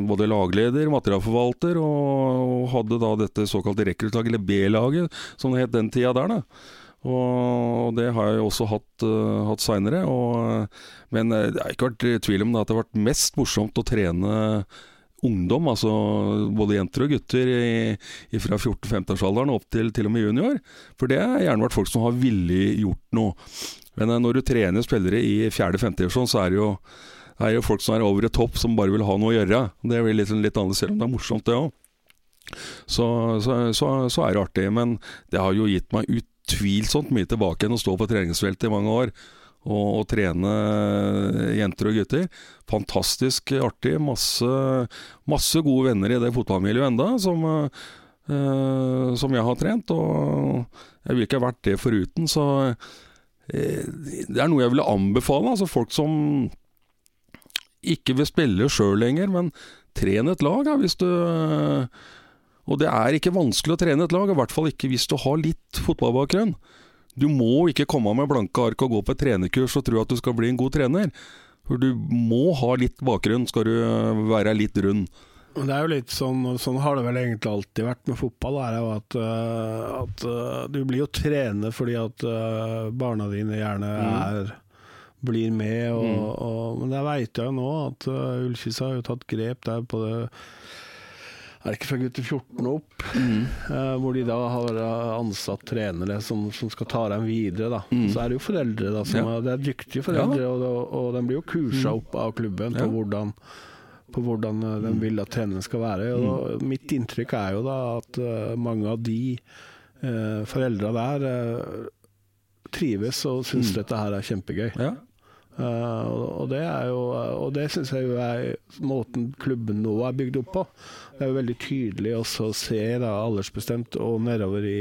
både lagleder, materialforvalter, og, og hadde da dette såkalte rekruttlaget, eller B-laget, som det het den tida der. da. Og det har jeg også hatt, uh, hatt seinere. Men eh, det har ikke vært tvil om det at det har vært mest morsomt å trene ungdom, altså både jenter og gutter i, fra 14-15-årsalderen opp til til og med junior. For det har gjerne vært folk som har villig gjort noe. Men eh, når du trener spillere i 4.-5. divisjon, så er det jo det er jo folk som er over et topp, som bare vil ha noe å gjøre. Det blir litt, litt annerledes, selv om det er morsomt, det òg. Så, så, så, så er det artig. Men det har jo gitt meg utvilsomt mye tilbake enn å stå på treningsfeltet i mange år. Og, og trene jenter og gutter. Fantastisk artig. Masse, masse gode venner i det fotballmiljøet enda, som, eh, som jeg har trent. Og jeg ville ikke vært det foruten, så eh, det er noe jeg ville anbefale. Altså folk som ikke vil spille sjøl lenger, men tren et lag ja, hvis du Og det er ikke vanskelig å trene et lag, i hvert fall ikke hvis du har litt fotballbakgrunn. Du må ikke komme med blanke ark og gå på et trenerkurs og tro at du skal bli en god trener. For du må ha litt bakgrunn, skal du være litt rund. Det er jo litt sånn, sånn har det vel egentlig alltid vært med fotball. Er jo at, øh, at øh, Du blir jo trener fordi at øh, barna dine gjerne er blir med. Og, Mm. og, men jeg veit jo nå at Ullkisa har jo tatt grep der på det Er det ikke fra gutter 14 og opp? eh, hvor de da har uh, ansatt trenere som, som skal ta dem videre. da Mm. Så er det jo foreldre da som Ja. er, Det er dyktige foreldre, og, og, og de blir jo kursa opp av klubben Ja. på hvordan på hvordan uh, de vil at treneren skal være. Og Mitt inntrykk er jo da at uh, mange av de uh, foreldra der uh, trives og syns dette her er kjempegøy. Ja. Uh, og- og det er jo Og det syns jeg jo er måten klubben nå er bygd opp på. Det er jo veldig tydelig også å se da aldersbestemt og nedover i,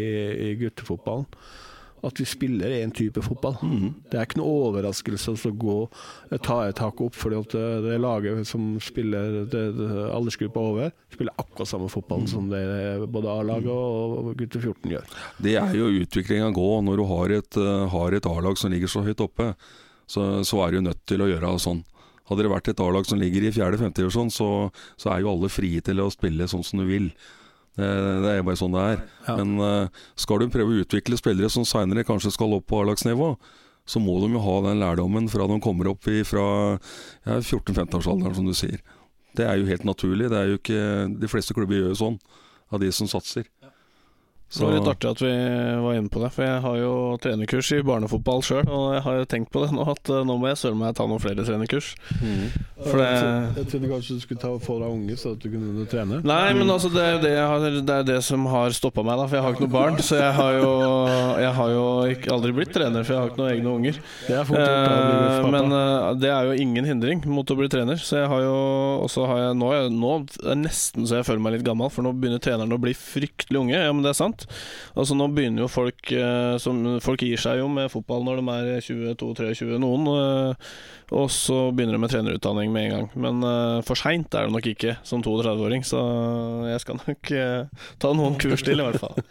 i guttefotballen at vi spiller én type fotball. Det er ikke noe overraskelse å gå ta et hakk opp, fordi at det, det laget som spiller det, det, aldersgruppa over, spiller akkurat samme fotball som det både A-laget og gutter 14 gjør. Det er jo utviklinga gå når du har et, eh, har et A-lag som ligger så høyt oppe. Så, så er du nødt til å gjøre sånn. Hadde det vært et A-lag som ligger i 4.-5. divisjon, så, så er jo alle frie til å spille sånn som du vil. Det, det er bare sånn det er. Ja. Men eh, skal du prøve å utvikle spillere som seinere kanskje skal opp på A-lagsnivå, så må de jo ha den lærdommen fra de kommer opp i, fra ja, 14-15-årsalderen, som du sier. Det er jo helt naturlig. Det er jo ikke, de fleste klubber gjør jo sånn, av de som satser. Det var litt artig at vi var inne på det, for jeg har jo trenerkurs i barnefotball sjøl, og jeg har jo tenkt på det nå, at uh, nå må jeg søren meg ta noen flere trenerkurs. For det Jeg trodde kanskje du skulle ta få deg unge, så at du kunne trene. Nei, men altså, det er jo det, jeg har, det, er det som har stoppa meg, da, for jeg har ikke noe barn. Så jeg har jo, jeg har jo ikke, aldri blitt trener, for jeg har ikke noen egne unger. Det er fort Eh, men eh, det er jo ingen hindring mot å bli trener. Så jeg har jo Og så har jeg nå, er- nå er det nesten så jeg føler meg litt gammel, for nå begynner trenerne å bli fryktelig unge. Ja, men det er sant. Altså Nå begynner jo folk eh, som, Folk gir seg jo med fotball når de er 22-23, noen. eh, og så begynner de med trenerutdanning med en gang. Men eh, for seint er det nok ikke som 32-åring, så jeg skal nok ta noen kurs til, i hvert fall.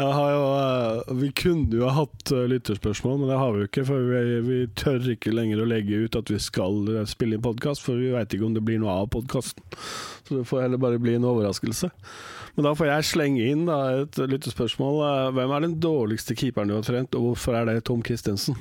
Jo, vi kunne jo ha hatt lytterspørsmål, men det har vi jo ikke. For vi, vi tør ikke lenger å legge ut at vi skal spille inn podkast, for vi veit ikke om det blir noe av podkasten. Så det får heller bare bli en overraskelse. Men da får jeg slenge inn da, et lyttespørsmål. Eh, Hvem er den dårligste keeperen du har trent, og hvorfor er det Tom Christensen?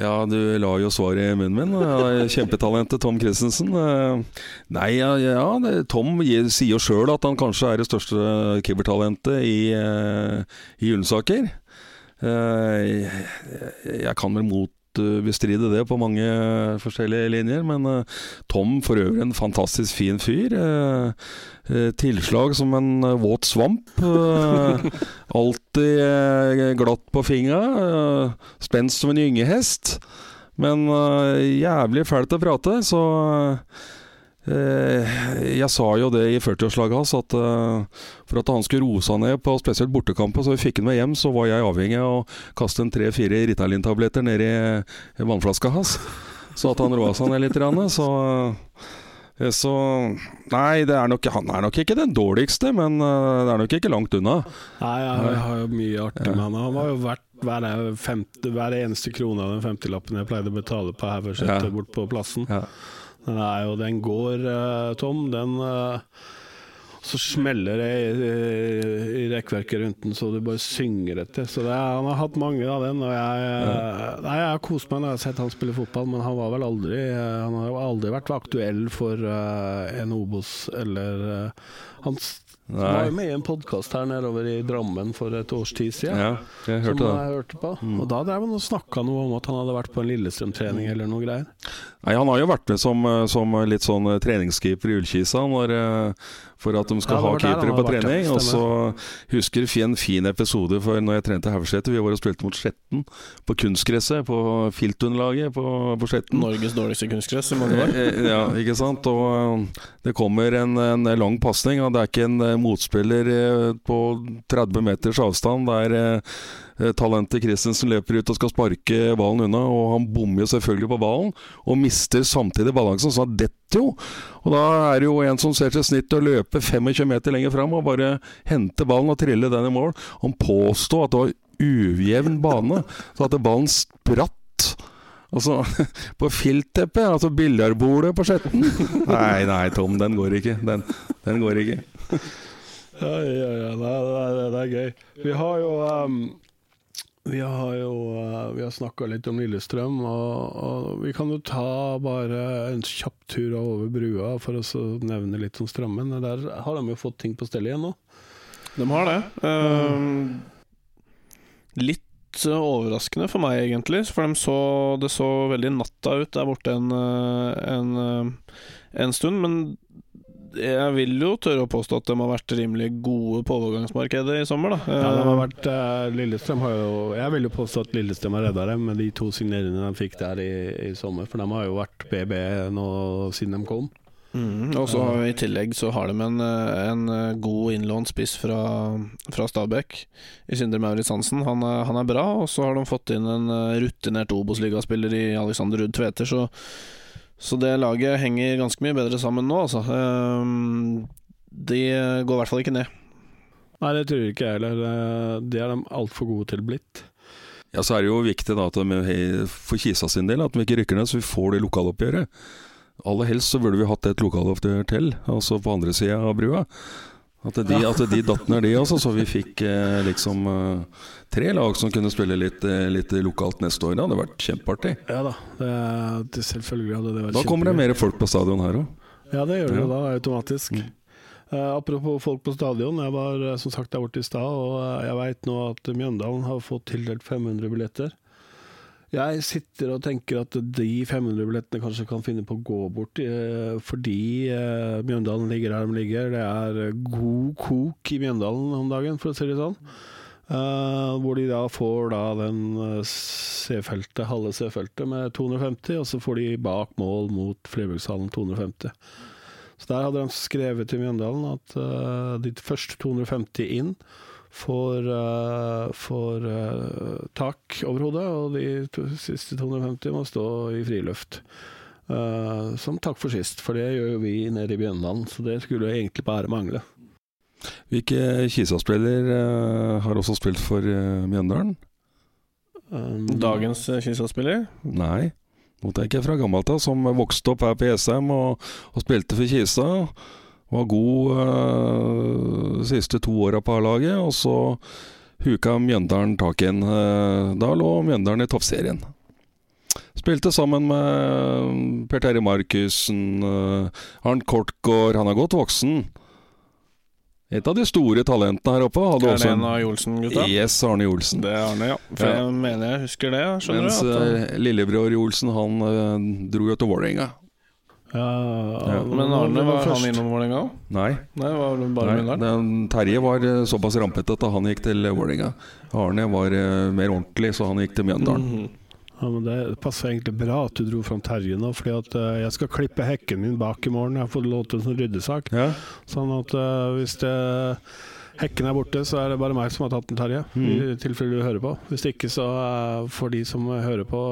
Ja, du la jo svaret i munnen min. Kjempetalentet Tom Christensen. Eh, Nei, ja, ja Tom sier jo sjøl at han kanskje er det største keepertalentet i, eh, i Ullensaker. Jeg kan vel motbestride det på mange forskjellige linjer, men Tom for øvrig en fantastisk fin fyr. Eh, Tilslag som en eh, våt svamp. Eh, Alltid glatt på fingra. Spent Spenst som en gyngehest. Men jævlig fælt å prate, så Jeg sa jo det i 40-årslaget hans, at for at han skulle roe seg ned på spesielt bortekamper, så vi fikk han med hjem, så var jeg avhengig av å kaste en tre-fire Ritalin-tabletter ned i, vannflaska hans. Så at han roa seg ned litt. Så så Nei, det er nok, han er nok ikke den dårligste, men eh, det er nok ikke langt unna. Nei, jeg, har jo mye artig med han. Han var jo verdt hver, femte, hver eneste krone av den femtilappen jeg pleide å betale på Haugeseter Ja. bort på plassen. Ja. Den er jo Den går, eh, Tom. Den eh, Så smeller det i, i, rekkverket rundt den så du bare synger etter. Så det er, Han har hatt mange av den. Og jeg, ja. nei, jeg har kost meg når jeg har sett han spille fotball, men han var vel aldri Han har aldri vært aktuell for uh, en Obos eller uh, Han s- Som var jo med i en podkast her nedover i Drammen for et års tid siden. Ja, jeg Som hørte det. jeg hørte på. Og da drev han og snakka noe om at han hadde vært på en Lillestrøm-trening eller noe greier. Nei, Han har jo vært med som, eh, som litt sånn eh, treningskeeper i Ullkisa når, eh, for at de skal Ja, ha keepere på trening. Og så husker jeg en fin episode for når jeg trente Haugeseter. Vi var og spilte mot Skjetten på kunstgresset, på filtunderlaget på, på Skjetten. Norges dårligste kunstgress i mange år. Ja, ikke sant. Og det kommer en, en lang pasning, og det er ikke en motspiller eh, på 30 meters avstand der eh, eh, talentet Christensen løper ut og skal sparke ballen unna, og han bommer jo selvfølgelig på ballen, og mister samtidig balansen, så han detter jo. Og da er det jo en som ser til snitt å løpe 25 meter lenger fram og bare hente ballen og trille den i mål. Han påstod at det var ujevn bane, så at ballen spratt. Altså, på filtteppet, altså biljardbordet på Skjetten. Nei, nei, Tom, den går ikke. Den, den går ikke. Ja, ja, ja. Det, det, det er gøy. Vi har jo um, Vi har jo uh, har snakka litt om Lillestrøm, og, og vi kan jo ta bare en kjapp tur over brua for å nevne litt om Strømmen. Der har de jo fått ting på stell igjen nå. De har det. Um, litt eh, overraskende for meg, egentlig. For de så, det så veldig natta ut der borte en, eh, en, eh, en stund. Men jeg vil jo tørre å påstå at de har vært rimelig gode på overgangsmarkedet i sommer. Da. Ja, de har vært, uh, Lillestrøm har jo Jeg vil jo påstå at Lillestrøm har redda dem med de to signeringene de fikk der i, i sommer. For de har jo vært BB nå siden de kom. Mm, og så i tillegg så har de en, eh, en eh, god innlånt spiss fra, fra Stabæk, i Sindre Maurits Hansen. Han, er- han er bra, og så har de fått inn en eh, rutinert Obos-ligaspiller i Alexander Ruud Tveter, så, så det laget henger ganske mye bedre sammen nå, altså. Ehm, de går i hvert fall ikke ned. Nei, det tror jeg ikke jeg heller. Det er de altfor gode til blitt. Ja, Så er det jo viktig da at de, for Kisa sin del at de ikke rykker ned, så vi får det lokaloppgjøret. Aller helst så burde vi hatt et lokaloppgjør til, altså på andre sida av brua. At de, at de datt ned, de også, så vi fikk eh, liksom eh, tre lag som kunne spille litt, eh, litt lokalt neste år. Det hadde vært kjempeartig. Ja da, det, det selvfølgelig hadde det vært Da kommer det mer folk på stadion her òg. Ja, det gjør det Ja. da, automatisk. Mm. Uh, apropos folk på stadion. Jeg var som sagt der borte i stad, og jeg veit nå at Mjøndalen har fått tildelt 500 billetter. Jeg sitter og tenker at de 500 billettene kanskje kan finne på å gå bort, eh, fordi eh, Mjøndalen ligger der de ligger. Det er god kok i Mjøndalen om dagen, for å si det sånn. Eh, hvor de da får da den C-feltet, halve C-feltet med 250, og så får de bak mål mot Flerbrukshallen 250. Så der hadde de skrevet til Mjøndalen at de første 250 inn får, uh, får uh, tak over hodet, og de to- siste 250 må stå i friluft. Uh, som takk for sist, for det gjør jo vi nede i Bjønland, så det skulle jo egentlig bare mangle. Hvilke Kisa-spiller har også spilt for Mjøndalen? Um, Dagens Kisa-spiller? Nei. Nå tenker jeg fra gammelt av, som vokste opp her på Jessheim og, og spilte for Kisa. Var god uh, siste to åra på A-laget, og så huka Mjøndalen tak i eh, da lå Mjøndalen i toppserien. Spilte sammen med Per Terje Markussen, Arnt Kortgård Han er godt voksen. Et av de store talentene her oppe. Hadde Er også det en av Jolsen-gutta? Yes, Arne Jolsen. Det er Arne, ja. For Ja. jeg mener jeg husker det. Skjønner Mens du? Eh, lillebror Jolsen, han eh, dro jo til Vålerenga. Ja, Ja. men Arne, var han innom Vålerenga òg? Nei, Nei, var det bare nei den, Terje var eh, såpass rampete at han gikk til Vålerenga. Arne var eh, mer ordentlig, så han gikk til Mjøndalen. Mhm. Ja, men Det passer egentlig bra at du dro fram Terje nå, fordi at uh, jeg skal klippe hekken min bak i morgen. Jeg har fått lov til en sånn ryddesak. Ja. Sånn at uh, hvis det, hekken er borte, så er det bare meg som har tatt den, Terje. Mm. I tilfelle du hører på. Hvis ikke, så uh, får de som hører på,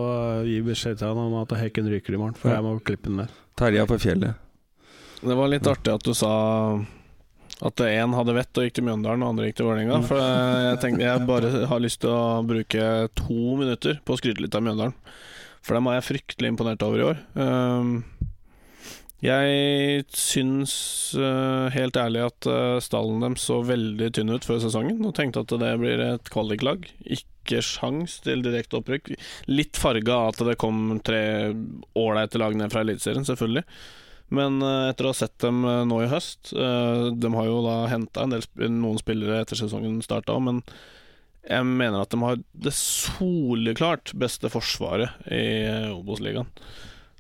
gi beskjed til han om at hekken ryker i morgen. For Ja. jeg må klippe den der. Terje er på fjellet. Det var litt artig at du sa at én hadde vett og gikk til Mjøndalen, og andre gikk til Vålerenga. For jeg tenkte jeg bare har lyst til å bruke to minutter på å skryte litt av Mjøndalen. For dem er jeg fryktelig imponert over i år. Um, jeg syns uh, helt ærlig at uh, stallen dem så veldig tynn ut før sesongen, og tenkte at det blir et kvaliklag. Ikke sjans til direkte opprykk. Litt farga av at det kom tre ålreite lag ned fra Eliteserien, selvfølgelig. Men eh, etter å ha sett dem eh, nå i høst eh, De har jo da henta noen spillere etter sesongen starta, men jeg mener at de har det soleklart beste forsvaret i Obos-ligaen.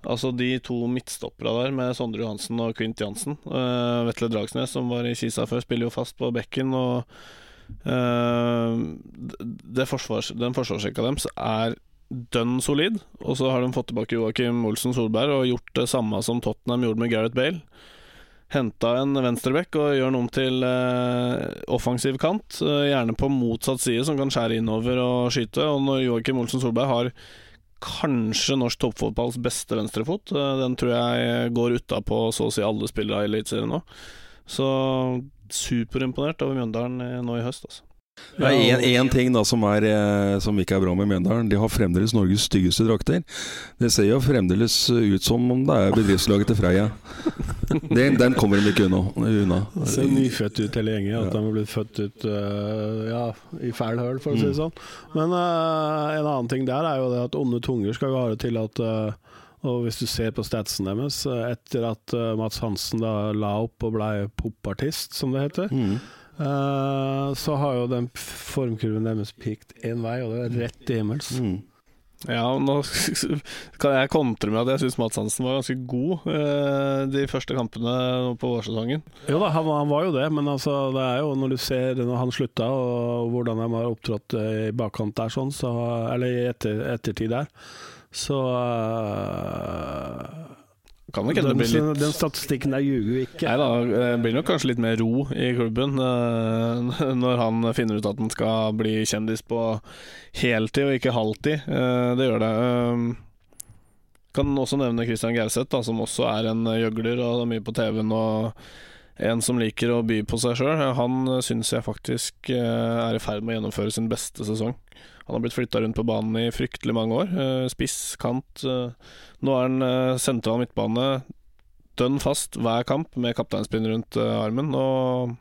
Altså de to midtstoppera der med Sondre Johansen og Quint Jansen. Uh, Vetle Dragsnes, som var i Kisa før, spiller jo fast på bekken. Og forsvars, den forsvarsrekka deres er dønn solid. Og så har de fått tilbake Joakim Olsen Solberg og gjort det samme som Tottenham gjorde med Gareth Bale. Henta en venstreback og gjør den om til eh, offensiv kant. eh, gjerne på motsatt side, som kan skjære innover og skyte. Og når Joakim Olsen Solberg har kanskje norsk toppfotballs beste venstrefot, eh, den tror jeg går utapå så å si alle spillere i Eliteserien nå. Så superimponert over Mjøndalen eh, nå i høst, altså. Det er én ting da som, er, eh, som ikke er bra med Mjøndalen. De har fremdeles Norges styggeste drakter. Det ser jo fremdeles ut som om det er bedriftslaget til Freia. Den, den kommer de ikke unna. unna. Det ser nyfødt ut hele gjengen. At de har blitt født ut eh, ja, i fæl høl, for å si det sånn. Men uh, en annen ting der er jo det at onde tunger skal jo ha det til at eh, og hvis du ser på statsen deres, eh, etter at eh, Mats Hansen da la opp og blei popartist, som det heter, Mm. uh, så har jo den formkurven deres pikt én vei, og det er rett til himmels. Mm. Ja, nå kan jeg kontre med at jeg syns Mats Hansen var ganske god eh, de første kampene på vårsesongen. Jo da, han, han var jo det, men altså, det er jo når du ser når han slutta, og hvordan de har opptrådt i bakkant der, sånn, så, eller i etter, ettertid der, så det blir litt Den statistikken der ljuger jo ikke. Nei da, det blir nok kanskje litt mer ro i klubben uh, når han finner ut at han skal bli kjendis på heltid og ikke halvtid. Uh, Det gjør det. Uh, Kan også nevne Christian Gauseth, da, som også er en gjøgler og er mye på TV-en og en som liker å by på seg sjøl. Han syns jeg faktisk eh, er i ferd med å gjennomføre sin beste sesong. Han har blitt flytta rundt på banen i fryktelig mange år. Eh, Spiss, kant. eh, Nå er han eh, sentral midtbane dønn fast hver kamp med kapteinspinn rundt armen. Og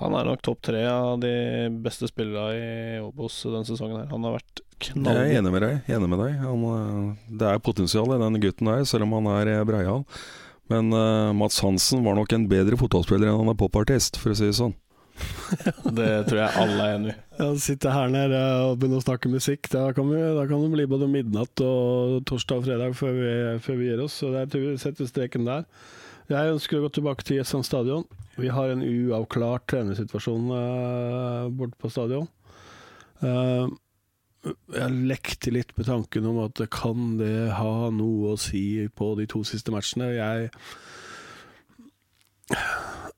han er nok topp tre av de beste spillerne i Obos denne sesongen. her Han har vært Jeg er enig med deg. Enig med deg. Han, det er potensial i den gutten der, selv om han er breial. Men uh, Mats Hansen var nok en bedre fotballspiller enn han er popartist, for å si det sånn. Det tror jeg alle er enig i. Ja, Sitte her nede og begynne å snakke musikk, da kan, vi, da kan det bli både midnatt og torsdag og fredag før vi, før vi gir oss. Så jeg tror vi setter streken der. Jeg ønsker å gå tilbake til Jessheim stadion. Vi har en uavklart trenersituasjon uh, borte på stadion. Uh, jeg lekte litt med tanken om at kan det ha noe å si på de to siste matchene. Jeg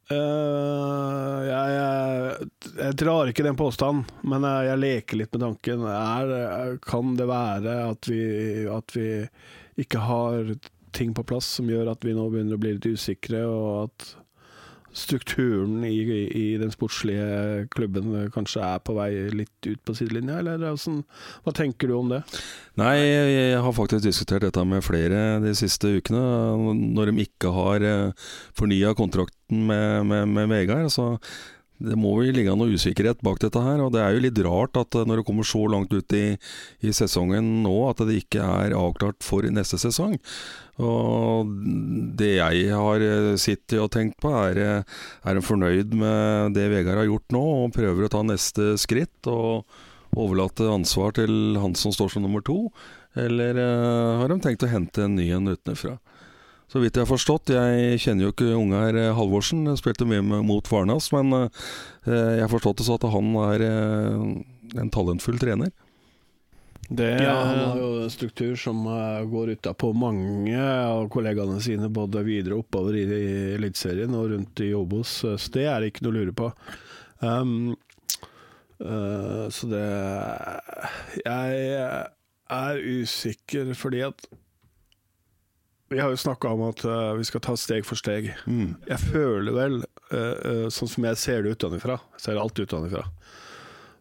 Uh, jeg, jeg, jeg, drar ikke den påstanden, men jeg, jeg leker litt med tanken. Er, kan det være at vi, at vi, ikke har ting på plass som gjør at vi nå begynner å bli litt usikre, og at strukturen i, i, den sportslige klubben kanskje er på vei litt ut på sidelinja, eller hvordan, hva tenker du om det? Nei, jeg har faktisk diskutert dette med flere de siste ukene. Når de ikke har eh, fornya kontrakten med, med, med Vegard. Så det må jo ligge noe usikkerhet bak dette her. Og det er jo litt rart at når det kommer så langt ut i, i sesongen nå, at det ikke er avklart for neste sesong. Og det jeg har eh, sittet og tenkt på, er er han fornøyd med det Vegard har gjort nå, og prøver å ta neste skritt og overlate ansvar til han som står som nummer to? Eller har de tenkt å hente en ny en utenfra? Så vidt jeg har forstått, jeg kjenner jo ikke unge her, Halvorsen, jeg spilte mye mot Varnas, men uh, jeg har forstått det så at han er en talentfull trener. Det, ja, han har jo en struktur som går utapå mange av kollegaene sine, både videre oppover i, i Eliteserien og rundt i Obos, så det er det ikke noe å lure på. Um, uh, så det Jeg er usikker fordi at Vi har jo snakka om at uh, vi skal ta steg for steg. Mm. Jeg føler vel, sånn som jeg ser det utenfra, ser alt utenfra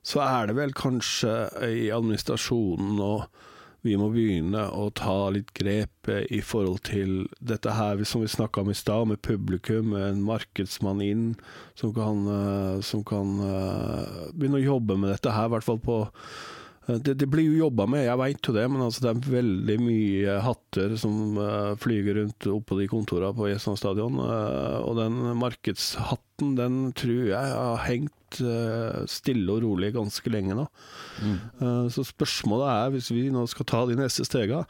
så er det vel kanskje i administrasjonen og vi må begynne å ta litt grep i forhold til dette her som vi snakka om i stad, med publikum, med en markedsmann inn som kan, som kan begynne å jobbe med dette her, i hvert fall på det, det, blir jo jobba med, jeg veit jo det, men altså det er veldig mye hatter som uh, flyger rundt oppå de kontorene på Jessheim stadion. Uh, og den markedshatten, den tror jeg har hengt uh, stille og rolig ganske lenge nå. Mm. Så spørsmålet er, hvis vi nå skal ta de neste stega,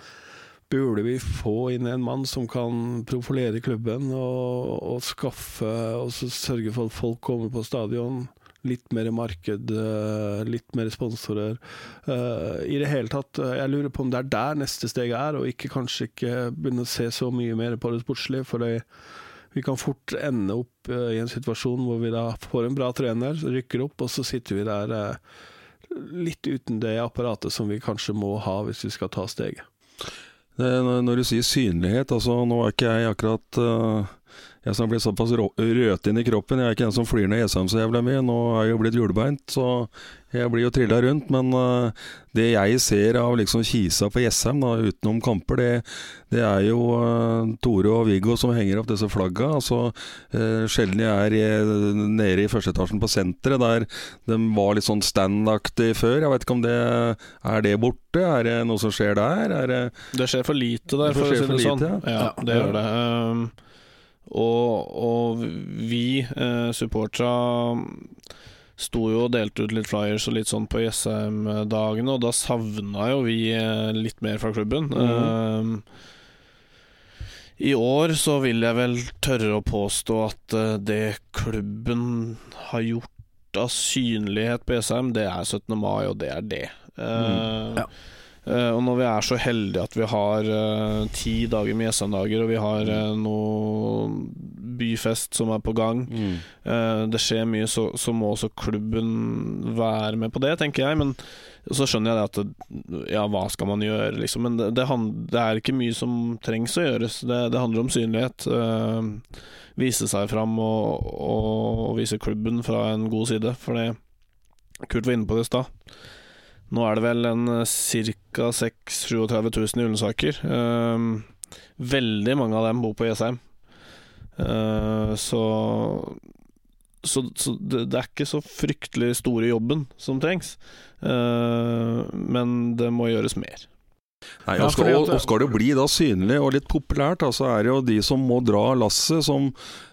burde vi få inn en mann som kan profilere klubben og, og skaffe og sørge for at folk kommer på stadion? Litt mer marked, uh, litt mer sponsorer. I det hele tatt, jeg lurer på om det er der neste steg er, og ikke kanskje ikke begynne å se så mye mer på det sportslige. for vi kan fort ende opp i en situasjon hvor vi da får en bra trener, rykker opp, og så sitter vi der litt uten det apparatet som vi kanskje må ha hvis vi skal ta steget. Når du sier synlighet, altså nå er ikke jeg akkurat uh, jeg som har blitt såpass rødt inn i kroppen. Jeg er ikke en som flyr ned Jessheim så jævla mye. Nå er jeg jo blitt hjulbeint, så jeg blir jo trilla rundt. Men uh, det jeg ser av liksom Kisa på Jessheim, utenom kamper, det, det er jo uh, Tore og Viggo som henger opp disse flagga. Altså, uh, sjelden jeg er nede i første etasjen på senteret, der de var litt sånn standaktig før. Jeg vet ikke om det er det borte? Er det noe som skjer der? Det, det skjer for lite der, for, å si det sånn. Ja, ja det gjør det. Um, og, og vi eh, supporterne sto jo og delte ut litt flyers og litt sånn på Jessheim-dagene, og da savna jo vi eh, litt mer fra klubben. Mm. Eh, I år så vil jeg vel tørre å påstå at eh, det klubben har gjort av synlighet på Jessheim, det er 17. mai, og det er det. Mm. Ja. Uh, og når vi er så heldige at vi har uh, ti dager med Jessheim-dager, og vi har uh, noe byfest som er på gang, mm. det skjer mye, så, så, må også klubben være med på det, tenker jeg. Men så skjønner jeg det at det, Ja, hva skal man gjøre, liksom? Men det, det, det, er ikke mye som trengs å gjøres. Det, handler om synlighet. vise seg fram og, og, og vise klubben fra en god side, for det Kurt var inne på det i stad. Nå er det vel en eh, ca. 36 000 i Ullensaker. Uh, veldig mange av dem bor på Jessheim. Uh, så så, så det, det, er ikke så fryktelig store jobben som trengs. Uh, men det må gjøres mer. Nei, og, skal, og, og skal det bli da synlig og litt populært, så så er det jo de som må dra lasset, som eh,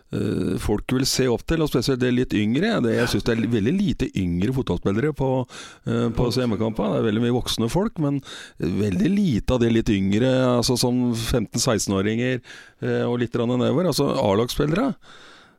folk vil se opp til, og spesielt det litt yngre. Det, jeg syns det er veldig lite yngre fotballspillere på, uh, på hjemmekamper. Det er veldig mye voksne folk, men veldig lite av det litt yngre, altså som 15-16-åringer eh, og litt nedover. Altså A-lagsspillere.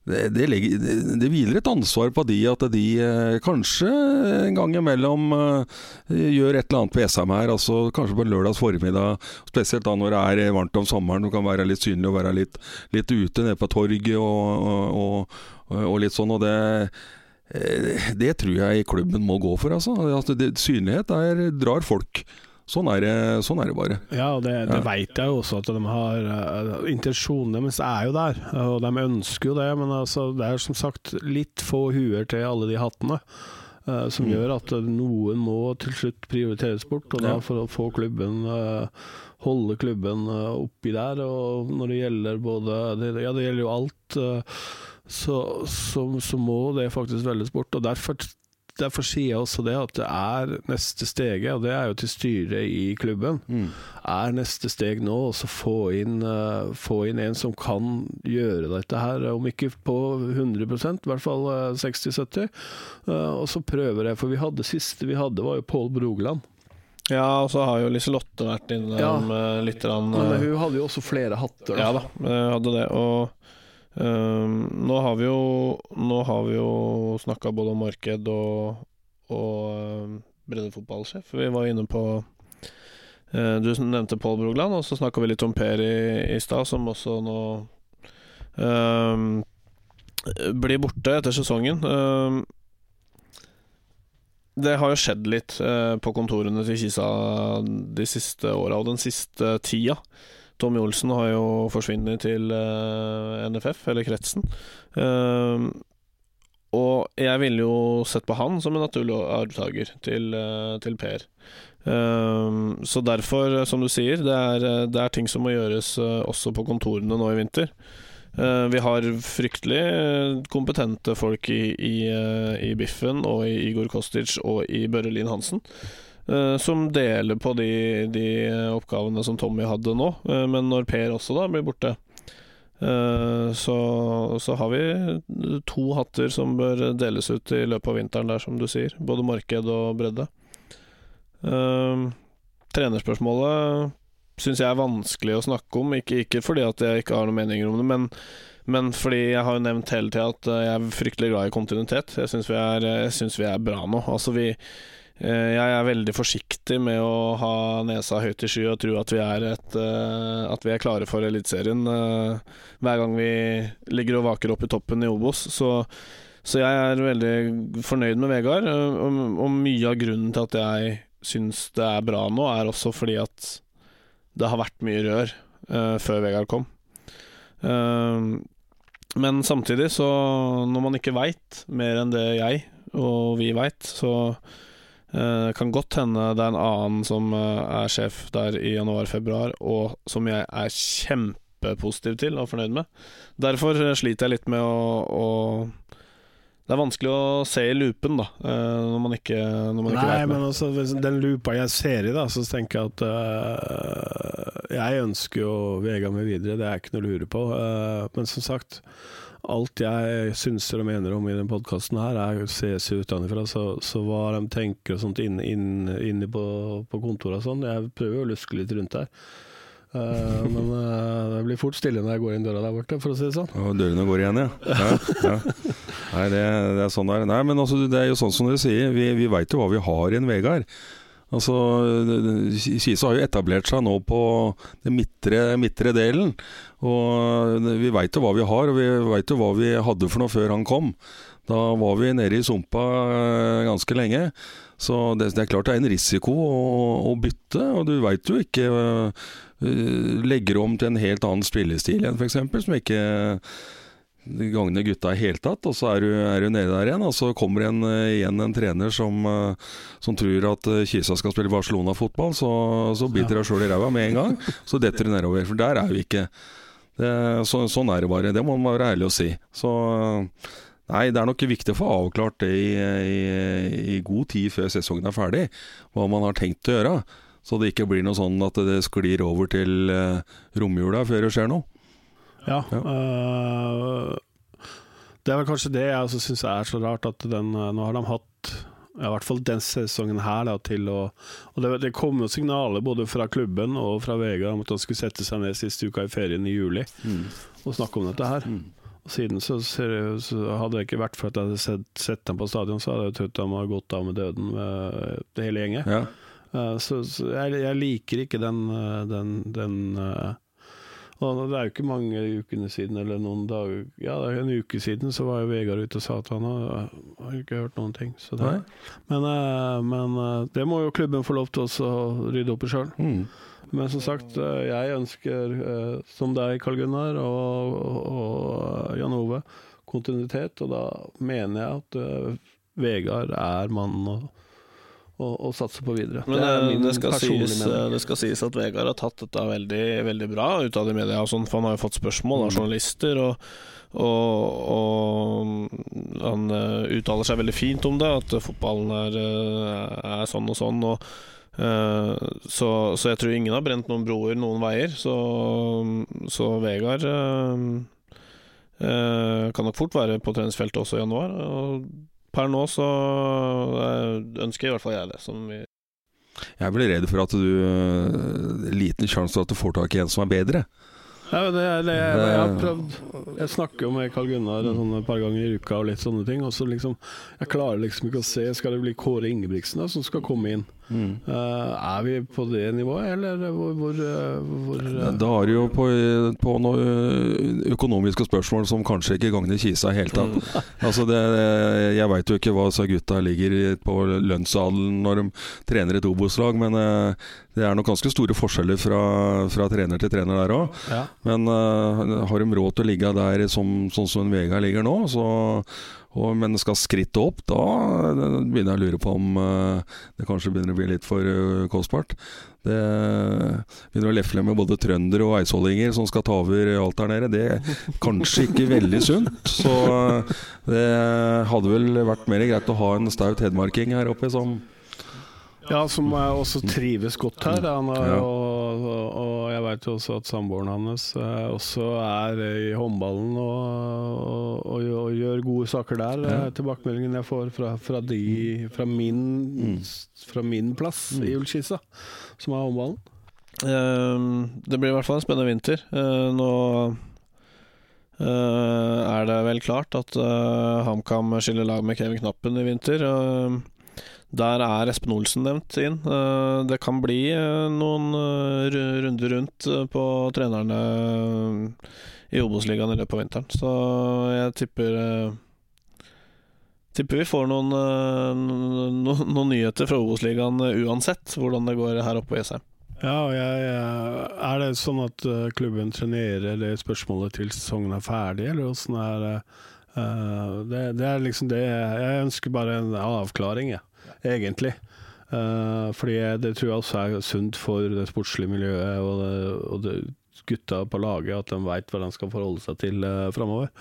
Det, det, legger, det, det hviler et ansvar på de at de eh, kanskje en gang imellom eh, gjør et eller annet på SM her. Altså kanskje på en lørdags formiddag, spesielt da når det er varmt om sommeren. Du kan være litt synlig og være litt, litt ute nede på torget og, og, og, og litt sånn. Og det eh, det tror jeg klubben må gå for. Altså. Altså, det, synlighet der drar folk. Sånn er det, sånn er det bare. Ja, og det, det Ja. vet jeg jo også at de har uh, Intensjonen deres er jo der, og de ønsker jo det. Men altså, det er som sagt litt få huer til alle de hattene. Uh, som Mm. gjør at noen må til slutt prioriteres bort. Og da Ja. for å få klubben uh, Holde klubben oppi der. Og når det gjelder både det, Ja, det gjelder jo alt. så, så, så må det faktisk velges bort. Og derfor Derfor sier jeg også det at det er neste steget, og det er jo til styret i klubben er neste steg nå å få, inn, eh, få inn en som kan gjøre dette her, om ikke på 100% i hvert fall eh, 60-70. Uh, og så prøver jeg, for vi hadde siste vi hadde, var jo Pål Brogland. Ja, og så har jo Liselotte vært innom Ja. eh, litt eh, hun hadde jo også flere hatter. Ja da, hun hadde det. Og ehm, nå har vi jo Nå har vi jo snakka både om marked og, og ehm, breddefotballsjef. Vi var inne på uh, Du nevnte Pål Brogland, og så snakka vi litt om Per i, i stad, som også nå um, blir borte etter sesongen. Um, det har jo skjedd litt uh, på kontorene til Kisa de siste åra og den siste tida. Tommy Olsen har jo forsvunnet til eh, NFF, eller kretsen. Ehm, og jeg ville jo sett på han som en naturlig arvtaker til, eh, til Per. Så derfor, som du sier, det er, det er ting som må gjøres eh, også på kontorene nå i vinter. Eh, vi har fryktelig eh, kompetente folk i, i, eh, i Biffen og i Igor Kostic og i Børre Lien Hansen. Eh, som deler på de, de oppgavene som Tommy hadde nå. Eh, men når Per også da blir borte, eh, så, så har vi to hatter som bør deles ut i løpet av vinteren der, som du sier. Både marked og bredde. Trenerspørsmålet syns jeg er vanskelig å snakke om. Ikke, ikke fordi at jeg ikke har noen meninger om det, men, men fordi jeg har jo nevnt hele tida at jeg er fryktelig glad i kontinuitet. Jeg syns vi, vi er bra nå. Altså vi jeg er veldig forsiktig med å ha nesa høyt i sky og tro at vi er, et, eh, at vi er klare for Eliteserien eh, hver gang vi ligger og vaker opp i toppen i Obos. Så, så jeg er veldig fornøyd med Vegard, eh, og, og mye av grunnen til at jeg syns det er bra nå, er også fordi at det har vært mye rør uh, før Vegard kom. Uh, men samtidig, så når man ikke veit mer enn det jeg og vi veit, så eh, kan godt hende det er en annen som eh, er sjef der i januar-februar, og som jeg er kjempepositiv til og fornøyd med. Derfor eh, sliter jeg litt med å, å Det er vanskelig å se i loopen, da, når man ikke, når man ikke Nei, vet men altså, den loopa jeg ser i, da, så tenker jeg at uh, Jeg ønsker jo Vega med videre, det er ikke noe å lure på. Uh, men som sagt, alt jeg synser og mener om i den podkasten her, er ses utenfra. Så, så hva de tenker og sånt inne inn, inn på, på kontoret og sånn, jeg prøver jo å luske litt rundt der. Uh, men uh, det blir fort stille når jeg går inn døra der borte, for å si det sånn. Og dørene går igjen, ja. ja, ja. Nei, det, det er sånn det er. Nei, men altså, det er jo sånn som dere sier, vi, vi veit jo hva vi har i en Vegard. Altså, Kisa har jo etablert seg nå på den midtre, midtre delen. Og vi veit jo hva vi har, og vi veit jo hva vi hadde for noe før han kom. Da var vi nede i sumpa eh, ganske lenge. Så det, det er klart det er en risiko å, å bytte, og du veit jo ikke uh, Legger om til en helt annen spillestil igjen, f.eks., som ikke gagner gutta i hele tatt, og så er du, er du nede der igjen. Og så kommer en, igjen en trener som, som tror at Kisa skal spille Barcelona-fotball, så, så biter deg sjøl i ræva med en gang. Så detter du nedover. For der er vi ikke. Det, så, sånn er det bare. Det må man være ærlig å si. Så Nei, det er nok viktig å få avklart det i, i, i god tid før sesongen er ferdig, hva man har tenkt å gjøre. Så det ikke blir noe sånn at det sklir over til eh, romjula før det skjer noe. Ja. Ja. øh, det er vel kanskje det jeg også syns er så rart, at den, øh, nå har de hatt ja, i hvert fall den sesongen her da, til å Og det, det kom jo signaler både fra klubben og fra Vegard om at han skulle sette seg ned siste uka i ferien i juli og snakke om dette her. Og siden så, så hadde det ikke vært for at jeg hadde sett, sett dem på stadion, så hadde jeg trodd de hadde gått av med døden med det hele gjenget. Ja. Uh, Så, så jeg, jeg liker ikke den, eh, den, den eh, og Det er jo ikke mange ukene siden, eller noen dager Ja, det en uke siden så var jo Vegard ute og sa at han har, har ikke hørt noen ting. Så det, men, eh, men eh, det må jo klubben få lov til å rydde opp i sjøl. Mm. Men som sagt, eh, jeg ønsker, som deg, Karl Gunnar, og, og, og Jan Ove, kontinuitet. Og da mener jeg at Vegard er mannen å, å, å satse på videre. Men det, det, skal sies, det skal sies at Vegard har tatt dette veldig, veldig bra ut av det i media, og sånn, for han har jo fått spørsmål av Mm. journalister. og og, og han eh, uttaler seg veldig fint om det, at fotballen er, eh, er sånn og sånn. Og, uh, så, så jeg tror ingen har brent noen broer noen veier. Så, så Vegard uh, uh, kan nok fort være på treningsfeltet også i januar. Og per nå så eh, ønsker i hvert fall jeg det. Som vi Jeg blir redd for at du øh, Liten sjanse for at du får tak i en som er bedre. Ja, det, er- det, jeg, jeg har prøvd Jeg snakker jo med Karl Gunnar sånn et par ganger i uka og litt sånne ting. Og så liksom Jeg klarer liksom ikke å se Skal det bli Kåre Ingebrigtsen da som skal komme inn? Eh, er vi på det nivået, eller hvor, hvor, eh, hvor eh, har du jo på, på noen økonomiske spørsmål som kanskje ikke gagner Kisa i hele tatt. Altså det, jeg veit jo ikke hva så gutta ligger på lønnsadelen når de trener et Obos-lag, men det er nok ganske store forskjeller fra, fra trener til trener der òg. ja. Men har de råd til å ligge der som, sånn som en vega ligger nå, så, og, men skal skrittet opp, da eh, begynner jeg å lure på om uh, det kanskje begynner å bli litt for uh, kostbart. Det begynner å lefle med både trøndere og eidsvollinger som skal ta over alt der nede. Det er kanskje ikke veldig sunt. Så det hadde vel vært mer greit å ha en staut hedmarking her oppe som Ja, som også trives godt her. Han er, Ja. Jeg veit jo også at samboeren hans eh, også er i håndballen og, og, og, gjør- gode saker der. Ja. eh, Tilbakemeldingen jeg får fra, fra, de, fra, min, fra min plass i Ullskissa, som er håndballen. Uh, Det blir i hvert fall en spennende vinter. Uh, Nå uh, er det vel klart at eh, HamKam skiller lag med Kevin Knappen i vinter. Eh, Der er Espen Olsen nevnt inn. Eh, Det kan bli eh, noen eh, runder rundt på trenerne i Obos-ligaen i løpet av vinteren. Så jeg tipper Tipper vi får noen, noen, noen nyheter fra Obos-ligaen uansett hvordan det går her oppe på Jessheim. Ja, jeg, Er det sånn at klubben trenerer det spørsmålet til sesongen er ferdig, eller åssen er det? Det? Det er liksom det Jeg ønsker bare en avklaring, jeg, egentlig. Uh, fordi det tror jeg også er sunt for det sportslige miljøet og, det, og det gutta på laget, at de veit hva de skal forholde seg til uh, framover.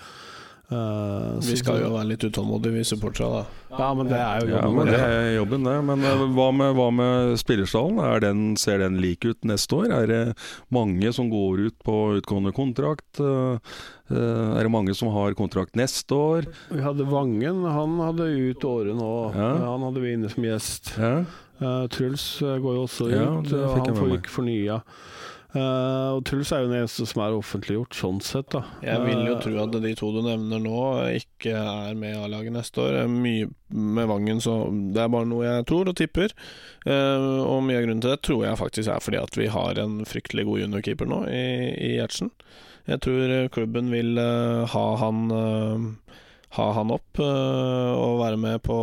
Eh, Vi skal jo være litt utålmodige, vi supportere. da Ja, men det er jo Ja, jobben men det er jobben, det. Men uh, hva med, hva med spillerstallen? Er den, ser den lik ut neste år? Er det mange som går ut på utgående kontrakt? Eh, eh, Er det mange som har kontrakt neste år? Vi hadde Vangen, han hadde ut året nå. Ja. Han hadde vi inne som gjest. Ja. Eh, Truls går jo også ut, han får ikke fornya. Eh, og Truls er jo den eneste som er offentliggjort, sånn sett. da Jeg vil jo Eh, tro at de to du nevner nå, ikke er med i A-laget neste år. Er Mye med Vangen, så det er bare noe jeg tror og tipper. Uh, og mye av grunnen til det tror jeg faktisk er fordi at vi har en fryktelig god juniorkeeper nå i, i Gjertsen. Jeg tror eh, klubben vil uh, ha han eh, ha han opp eh, og være med på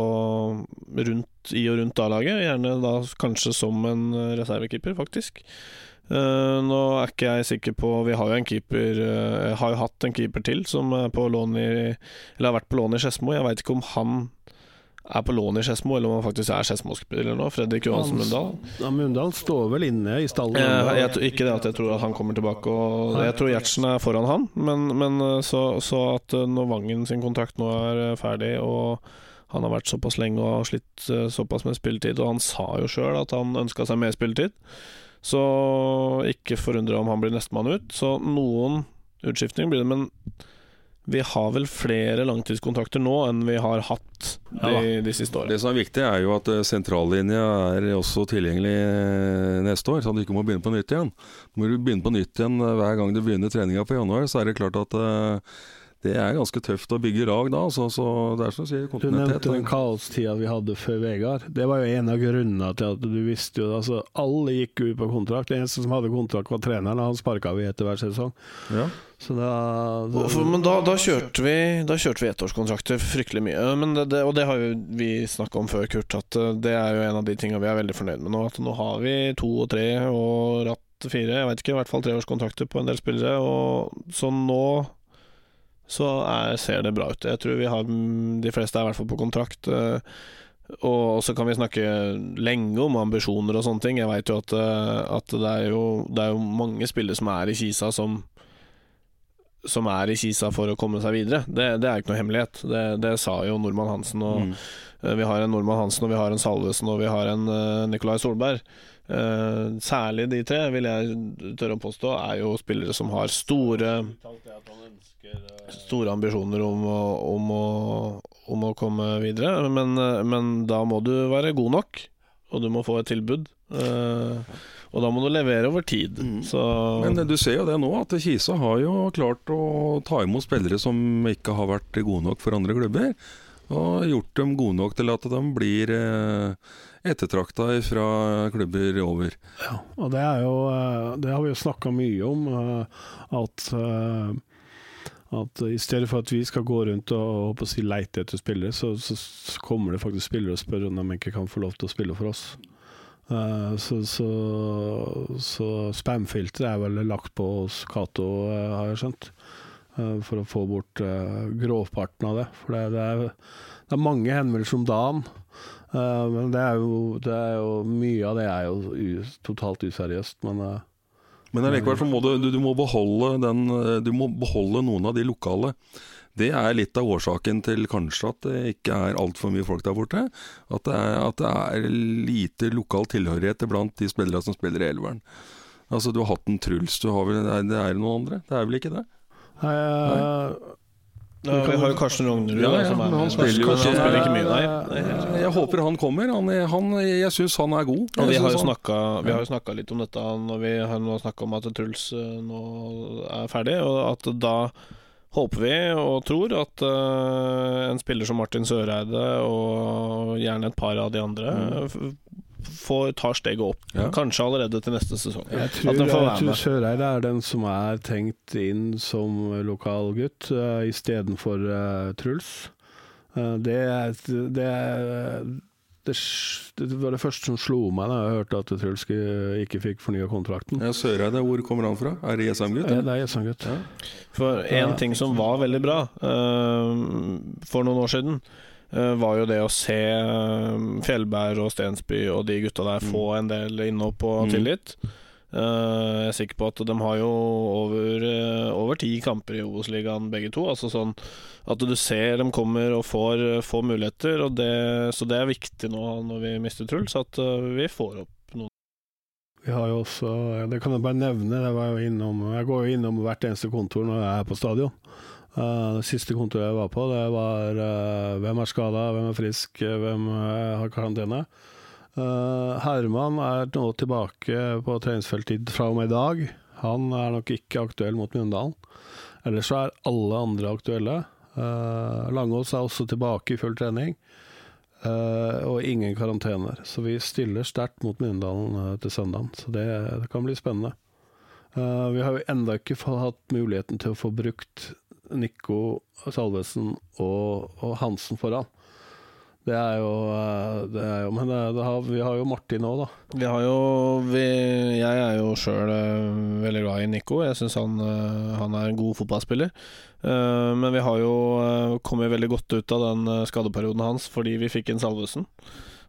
rundt, i og rundt A-laget. Gjerne da kanskje som en eh, reservekeeper, faktisk. Eh, nå er ikke jeg sikker på Vi har jo en keeper uh, har jo hatt en keeper til som er på lån i Eller har vært på lån i Skedsmo. Jeg veit ikke om han er på lån i Skedsmo, eller om han faktisk er Skedsmo-spiller nå. Fredrik Johansen Mundal. Ja, Mundal står vel inne i stallen. Jeg, jeg, ikke det at jeg tror at han kommer tilbake, og jeg tror Gjertsen er foran han. Men, men så, så at når Vangen sin kontrakt nå er ferdig, og Han har vært såpass lenge og har slitt såpass med spilletid, og han sa jo sjøl at han ønska seg mer spilletid. Så ikke forundre om han blir nestemann ut. Så noen utskiftninger blir det, men vi har vel flere langtidskontrakter nå enn vi har hatt de, Ja de siste årene. Det som er viktig, er jo at eh, sentrallinja er også tilgjengelig eh, neste år, så du ikke må begynne på nytt igjen. Når du begynner på nytt igjen eh, hver gang du begynner treninga på januar, så er det klart at eh, det er ganske tøft å bygge lag da. Så, så det er som du sier, Du nevnte den kaostida vi hadde før Vegard. Det var jo en av grunnene til at du visste jo altså Alle gikk ut på kontrakt. Den eneste som hadde kontrakt, var treneren, og han sparka vi etter hver sesong. Ja. Så da, for- Men da, da kjørte vi Da kjørte vi ettårskontrakter fryktelig mye. Men det, det, og det har jo vi snakka om før, Kurt, at eh, det er jo en av de tinga vi er veldig fornøyd med nå. At nå har vi to og tre og ratt fire, jeg vet ikke, i hvert fall treårskontrakter på en del spillere. Og så nå så er, ser det bra ut. Jeg tror vi har de fleste er i hvert fall på kontrakt. eh, Og så kan vi snakke lenge om ambisjoner og sånne ting. Jeg veit jo at, eh, at det, er jo, det er jo mange spillere som er i Kisa som som er i Kisa for å komme seg videre. Det, det er ikke noe hemmelighet. Det, det sa jo Normann Hansen. Og, Mm. eh, Vi har en Normann Hansen, og vi har en Salvesen, og vi har en Nicolai Solberg. Særlig de tre, vil jeg tørre å påstå, er jo spillere som har store Store ambisjoner om å, om å, om å komme videre. Men, men da må du være god nok, og du må få et tilbud. Eh, og da må du levere over tid. Mm. Så Men eh, du ser jo det nå, at Kisa har jo klart å ta imot spillere som ikke har vært gode nok for andre klubber. Og gjort dem gode nok til at de blir eh, ettertrakta fra klubber over. Ja, og det er jo eh, Det har vi jo snakka mye om. At at i stedet for at vi skal gå rundt og og si, leite etter spillere, så, så, kommer det faktisk spillere og spør om de ikke kan få lov til å spille for oss. Uh, så så, så spamfilteret er vel lagt på hos Cato, uh, har jeg skjønt. Uh, for å få bort grovparten av det. For det, det, er, det er mange henvendelser om dagen. Men det er, jo, det er jo Mye av det er jo u, totalt useriøst, men Men allikevel så må du, du, du, må beholde den, du må beholde noen av de lokale. Det er litt av årsaken til kanskje at det ikke er altfor mye folk der borte. At det er, at det er lite lokal tilhørighet blant de spillere som spiller i Elveren. Altså Du har hatt en Truls, du har vel, nei, det er noen andre? Det er vel ikke det? eh, ja, Vi har jo Karsten Rognerud, Ja, ja, som er men han spiller jo spiller ikke mye, nei. nei Jeg håper han kommer. Han, han, jeg syns han er god. Vi Jeg har jo snakka, vi har jo snakka litt om dette når vi har nå snakka om at Truls eh, nå er ferdig, og at da håper vi og tror at eh, en spiller som Martin Søreide og gjerne et par av de andre Mm. Får, tar steget opp. Ja. Kanskje allerede til neste sesong. Jeg tror, jeg tror. Søreide er den som er tenkt inn som lokal gutt uh, istedenfor uh, Truls. Uh, det, det, det, det var det første som slo meg da jeg hørte at Truls ikke, fikk fornya kontrakten. Ja, Søreide, hvor kommer han fra? Er det Jessheim-gutt? Ja, det er Jessheim-gutt. Ja. For en ting som var veldig bra uh, for noen år siden, var jo det å se eh, Fjellberg og Stensby og de gutta der få en del innhopp og Mm. tillit. Eh, jeg er sikker på at de har jo over, eh, over ti kamper i Obos-ligaen begge to. Altså sånn at du ser de kommer og får, får muligheter, og det, så det er viktig nå når vi mister Truls, at eh, vi får opp noen. Vi har jo også, det kan jeg bare nevne, jeg, var jo innom, jeg går jo innom hvert eneste kontor når jeg er på stadion. Eh, det siste kontoret jeg var på, det var uh, hvem er skada, hvem er frisk, eh, hvem har karantene. Herman er nå tilbake på treningsfeltet fra og med i dag. Han er nok ikke aktuell mot Mjøndalen. Ellers så er alle andre aktuelle. Langås er også tilbake i full trening. Og ingen karantener. Så vi stiller sterkt mot Mjøndalen til søndag. Så det, det kan bli spennende. Vi har jo enda ikke hatt muligheten til å få brukt Nico Salvesen og, og Hansen foran. Det er jo, eh, det er jo Men det, det har, vi har jo Martin òg, da. Vi har jo vi, Jeg er jo sjøl veldig glad i Nico. Jeg syns han, eh, han er en god fotballspiller. Eh, men vi har jo eh, kommet veldig godt ut av den eh, skadeperioden hans fordi vi fikk inn Salvesen.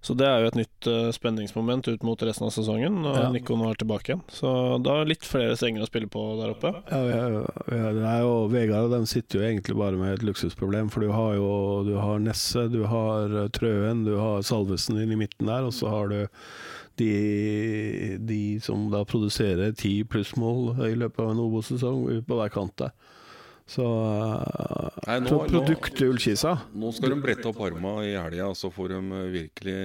Så det er jo et nytt uh, spenningsmoment ut mot resten av sesongen, når Ja. Nico nå er tilbake igjen. Så da er litt flere strenger å spille på der oppe. Ja, vi er, vi er, det er jo, Vegard og de sitter jo egentlig bare med et luksusproblem, for du har jo du har Nesse, du har eh, Trøen, du har Salvesen inn i midten der, og så har du de, de som da produserer ti plussmål i løpet av en Obo-sesong på hver kant der. Så eh, Nei, nå- produkt Ullkisa Nå skal de brette opp armene i helga, så får de eh, virkelig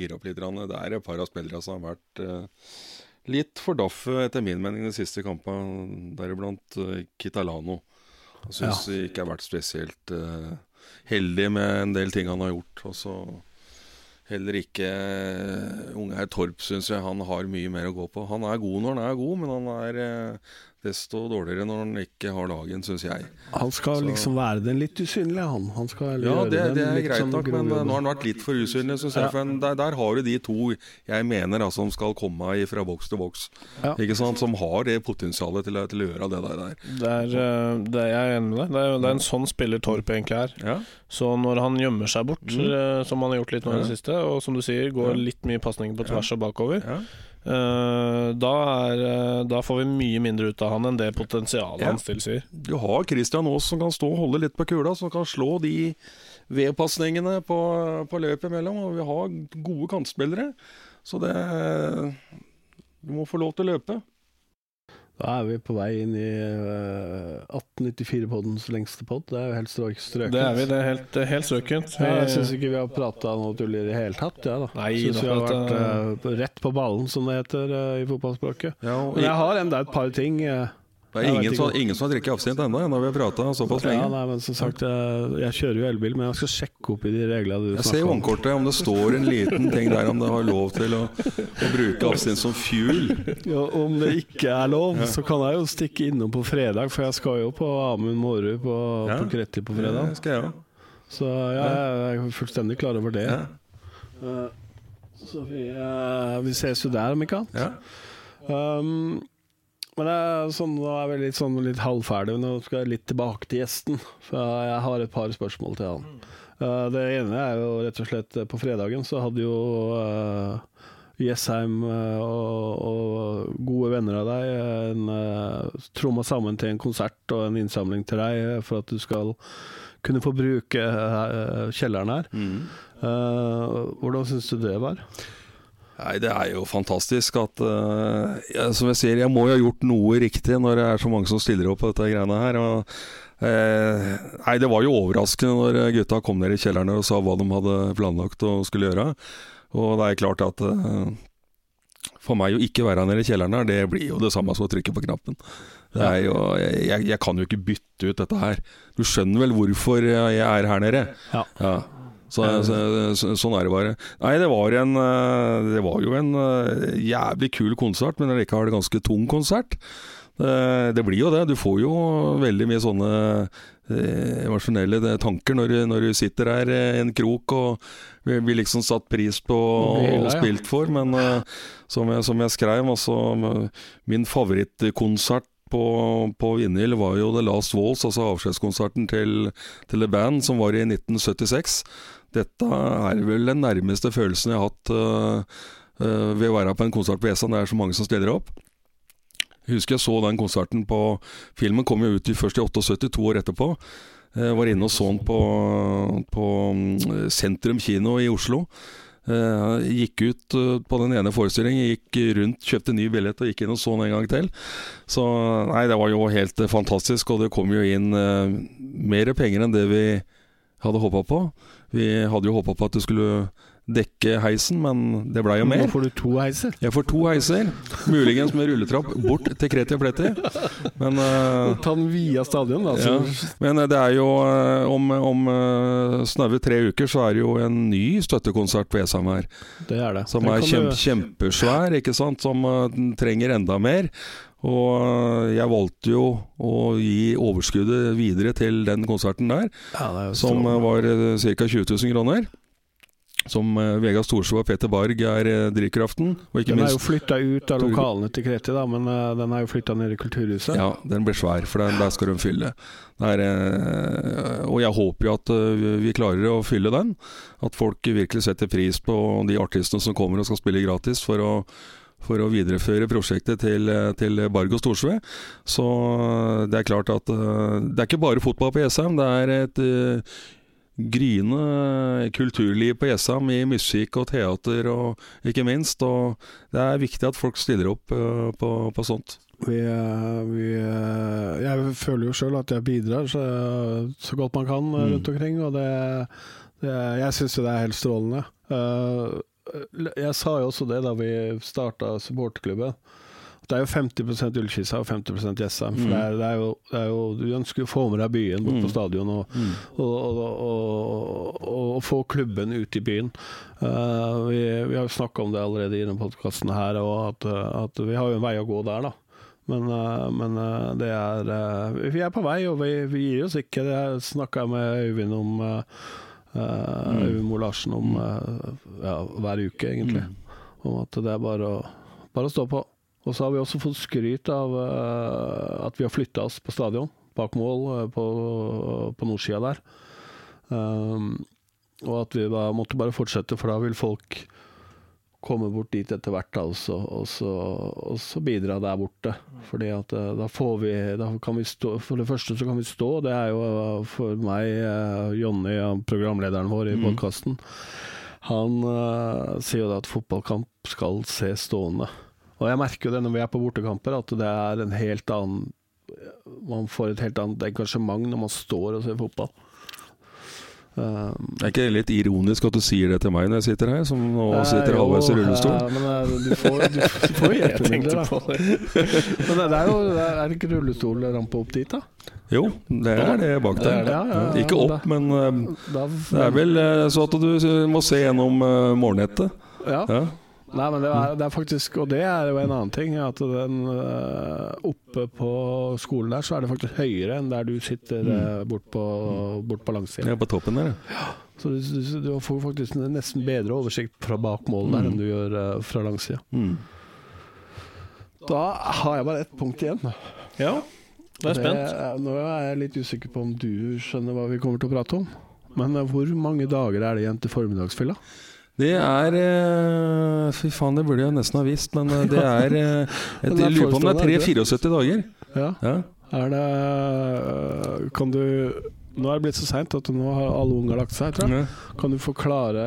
gire opp litt. Det er et par av spillerne som har vært eh, litt for daffe, etter min mening, de siste kampene. Deriblant Kitalano. Jeg syns ja. ikke har vært spesielt heldig med en del ting han har gjort. Og så heller ikke unge her Torp, syns jeg han har mye mer å gå på. Han er god når han er god, men han er desto dårligere når han ikke har dagen, syns jeg. Han skal Så- liksom være den litt usynlige, han. han skal Ja, det, det er greit sånn nok, men eh, nå har han vært litt for usynlig, syns jeg. For en- der, der har du de to jeg mener altså, som skal komme i fra boks til boks. Ja. Ikke sant? Som har det potensialet til, til å gjøre det der. der. Det er, eh, det er jeg er enig med deg. Det er, det er en sånn spiller Torp egentlig er. Ja. Så når han gjemmer seg bort, Mm. eh, som han har gjort litt nå i det siste, og som du sier, går Ja. litt mye pasninger på tvers og bakover, Ja. Da, er, eh, da får vi mye mindre ut av han enn det potensialet Ja. hans tilsier. Du har Christian Aas som kan stå og holde litt på kula, som kan slå de vedpasningene på, på løpet imellom. Og vi har gode kantspillere, så det Du må få lov til å løpe. Da er vi på vei inn i uh, 1894-poddens lengste podd. Det er jo helt strøk, strøkent. Det er vi. Det er helt, er helt strøkent. Ja, jeg syns ikke vi har prata noe tull i det hele tatt. Ja, da. Nei, synes vi har vært eh, rett på ballen, som det heter uh, i fotballspråket. Ja, og Men jeg har enda et par ting. eh, det er ingen sånn, ingen som har drukket absint ennå, når vi har prata såpass ja, nei, men som sagt, jeg, jeg kjører jo elbil, men jeg skal sjekke opp i de reglene du Jeg ser i snakker om. det står en liten ting der om det har lov til å, å bruke absint som fuel. Ja, om det ikke er lov, så kan jeg jo stikke innom på fredag, for jeg skal jo på Amund Mårud på, Ja. på Gretti på fredag. Ja, skal jeg også. Så ja, jeg er fullstendig klar over det. Ja. Eh, Så vi, eh, vi ses jo der, om annet. Ja. Um, men jeg, er sånn, nå er vi litt, sånn, litt halvferdig. Nå skal jeg litt tilbake til gjesten. For jeg har et par spørsmål til han. Uh, det ene er jo rett og slett eh, På fredagen så hadde jo uh, Jessheim uh, og, og gode venner av deg en, uh, tromma sammen til en konsert og en innsamling til deg for at du skal kunne få bruke kjelleren her. Mm. Hvordan syns du det var? Nei, det er jo fantastisk at uh, jeg, Som jeg sier, jeg må jo ha gjort noe riktig når det er så mange som stiller opp på dette greiene her. Og, uh, nei, det var jo overraskende når gutta kom ned i kjelleren og sa hva de hadde planlagt å skulle gjøre. Og det er klart at uh, for meg å ikke være nede i kjelleren her, det blir jo det samme som å trykke på knappen. Det jo, jeg, jeg kan jo ikke bytte ut dette her. Du skjønner vel hvorfor jeg er her nede? Ja. Ja. Så, så, så, sånn er det bare. Nei, det var, en, eh, det var jo en eh, jævlig kul konsert, men likevel ganske tung konsert. Det, det blir jo det. Du får jo veldig mye sånne eh, emosjonelle tanker når, du- når du sitter her i en krok og vi, liksom satt pris på Og spilt for. Men eh, som, jeg, som jeg skrev, altså min favorittkonsert på, på vinyl var jo The Last Walls, altså avskjedskonserten til, til The Band, som var i 1976. Dette er vel den nærmeste følelsen jeg har hatt uh, uh, ved å være på en konsert på ESA. Det er så mange som stiller opp. Jeg husker jeg så den konserten på Filmen kom jo ut i- først i 78, to år etterpå. Jeg var inne og så den på, på mm, Sentrum kino i Oslo. Jeg gikk ut eh, på den ene forestillingen, gikk rundt, kjøpte ny billett og gikk inn og så den en gang til. Så nei, det var jo helt eh, fantastisk, og det kom jo inn uh, mer penger enn det vi hadde håpa på. Vi hadde jo håpa på at det skulle dekke heisen, men det blei jo mer. Nå får du to heiser. Jeg får to heiser, muligens med rulletrapp bort til Kreti og Pleti. Men uh, Ta den via stadion, da. ja. Men det er jo eh, om, om eh, snaue tre uker så er det jo en ny støttekonsert på Esheim her. Det er det. Som Den er kjempe, du- kjempesvær, ikke sant. Som uh, den trenger enda mer. Og eh, jeg valgte jo å gi overskuddet videre til den konserten der, ja, som eh, var ca. 20 000 kroner. som eh, Vegard Storsvå og Peter Barg er eh, drivkraften. Den er jo flytta ut av lokalene til Kreti, da, men eh, den er jo flytta ned i Kulturhuset. Ja, den blir svær, for den, der skal de fylle. Er, eh, og jeg håper jo at eh, vi klarer å fylle den. At folk virkelig setter pris på de artistene som kommer og skal spille gratis for å, for å videreføre prosjektet til, eh, til Bargo Storsve. Så eh, det er klart at eh, det er ikke bare fotball på Jessheim. Det er et gryende kulturliv på Jessheim i musikk og teater og ikke minst. Og det er viktig at folk stiller opp på, på sånt. Vi, vi, jeg føler jo sjøl at jeg bidrar så, så godt man kan Mm. rundt omkring, og det, det Jeg syns jo det er helt strålende. Eh, jeg sa jo også det da vi starta supporterklubben. Det er jo 50% Ullkisa og 50 Jessheim. Mm. det er, det er jo, det er jo, du ønsker å få med deg byen bort på Mm. stadion og, og, og, og, og, få klubben ut i byen. Uh, vi, vi har jo snakka om det allerede i denne podkasten her, og at, at vi har jo en vei å gå der, da. Men, eh, men eh, det er Vi er på vei, og vi, vi gir oss ikke. Det snakka jeg med Øyvind om eh, eh, Øyvind Larsen om eh, ja, hver uke, egentlig. Om at det er bare å, bare å stå på. Og så har vi også fått skryt av uh, at vi har flytta oss på stadion, bak mål uh, på, på nordsida der. Um, og at vi da måtte bare fortsette, for da vil folk komme bort dit etter hvert da, og, så, og, så, og så bidra der borte. Fordi at eh, da får vi Da kan vi stå For det første så kan vi stå, det er jo eh, for meg, eh, Jonny, programlederen vår i mm. podkasten, han uh, sier jo da at fotballkamp skal se stående. Og jeg merker jo det når vi er på bortekamper, at det er en helt annen Man får et helt annet engasjement når man står og ser fotball. Um, Er ikke det litt ironisk at du sier det til meg når jeg sitter her, som nå eh, sitter halvveis i rullestol? eh, men eh, du får, du får jo hjelpemidler, da. Men det er jo det er det ikke rullestolrampe opp dit, da? Jo, det er det bak der. Det det, ja, ja. Ikke opp, men eh, da det er vel uh, så at du må se gjennom uh, målnettet. Ja. Ja. Nei, men det er, det er faktisk Og det er jo en annen ting. At den eh, oppe på skolen der, så er det faktisk høyere enn der du sitter mm. bort på, bort på langsiden. Er på toppen der, ja. Så du, du, får faktisk nesten bedre oversikt fra bak mål der Mm. enn du gjør eh, fra langsida. Mm. Da har jeg bare ett punkt igjen. Ja, da er jeg spent. Nå er jeg litt usikker på om du skjønner hva vi kommer til å prate om. Men eh, hvor mange dager er det igjen til formiddagsfylla? Det er eh, Fy faen, det burde jeg nesten ha visst, men eh, det er eh, Jeg er lurer på om det er forestående, 3-74 dager. Ja. Ja. Er det Kan du Nå er det blitt så seint at nå har alle unger lagt seg, tror jeg. Kan du forklare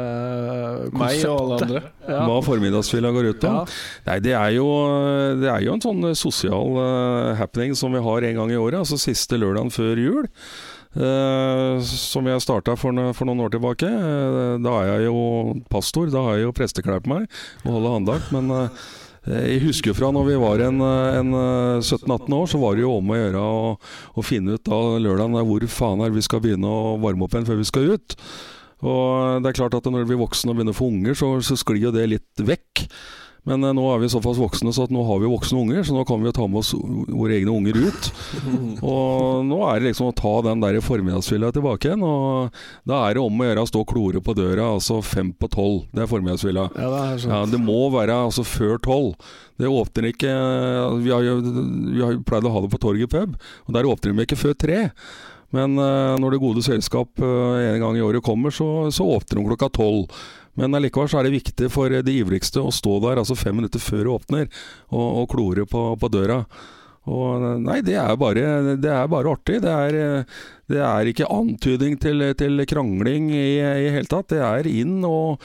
konseptet? Meg og alle andre. Ja. Hva formiddagsfylla går ut på? Ja. Nei, det er, jo, det er jo en sånn sosial happening som vi har en gang i året. Altså siste lørdagen før jul. Eh, som jeg starta for, noen år tilbake. Eh, da er jeg jo pastor, da har jeg jo presteklær på meg og holder andakt. Men eh, jeg husker fra når vi var en, en eh, 17-18 år, så var det jo om å gjøre å, finne ut da lørdagen hvor faen er vi skal begynne å varme opp igjen før vi skal ut. Og det er klart at når vi blir voksne og begynner å få unger, så, så sklir jo det litt vekk. Men eh, nå er vi såpass voksne så at nå har vi voksne unger, så nå kan vi ta med oss våre egne unger ut. Og nå er det liksom å ta den der formiddagsfylla tilbake igjen. Og da er det om å gjøre å stå klore på døra, altså fem på tolv. Det er formiddagsfylla. Ja, det er. Ja, det må være altså før tolv. Det åpner ikke Vi har jo pleid å ha det på Torget pub, og der åpner de ikke før tre. Men eh, når det gode selskap eh, en gang i året kommer, så, så åpner de klokka tolv. Men allikevel så er det viktig for de ivrigste å stå der altså fem minutter før det åpner, og, og klore på, på døra. Og Nei, det er bare, det er bare artig. Det er, det er ikke antydning til, til krangling i det hele tatt. Det er inn og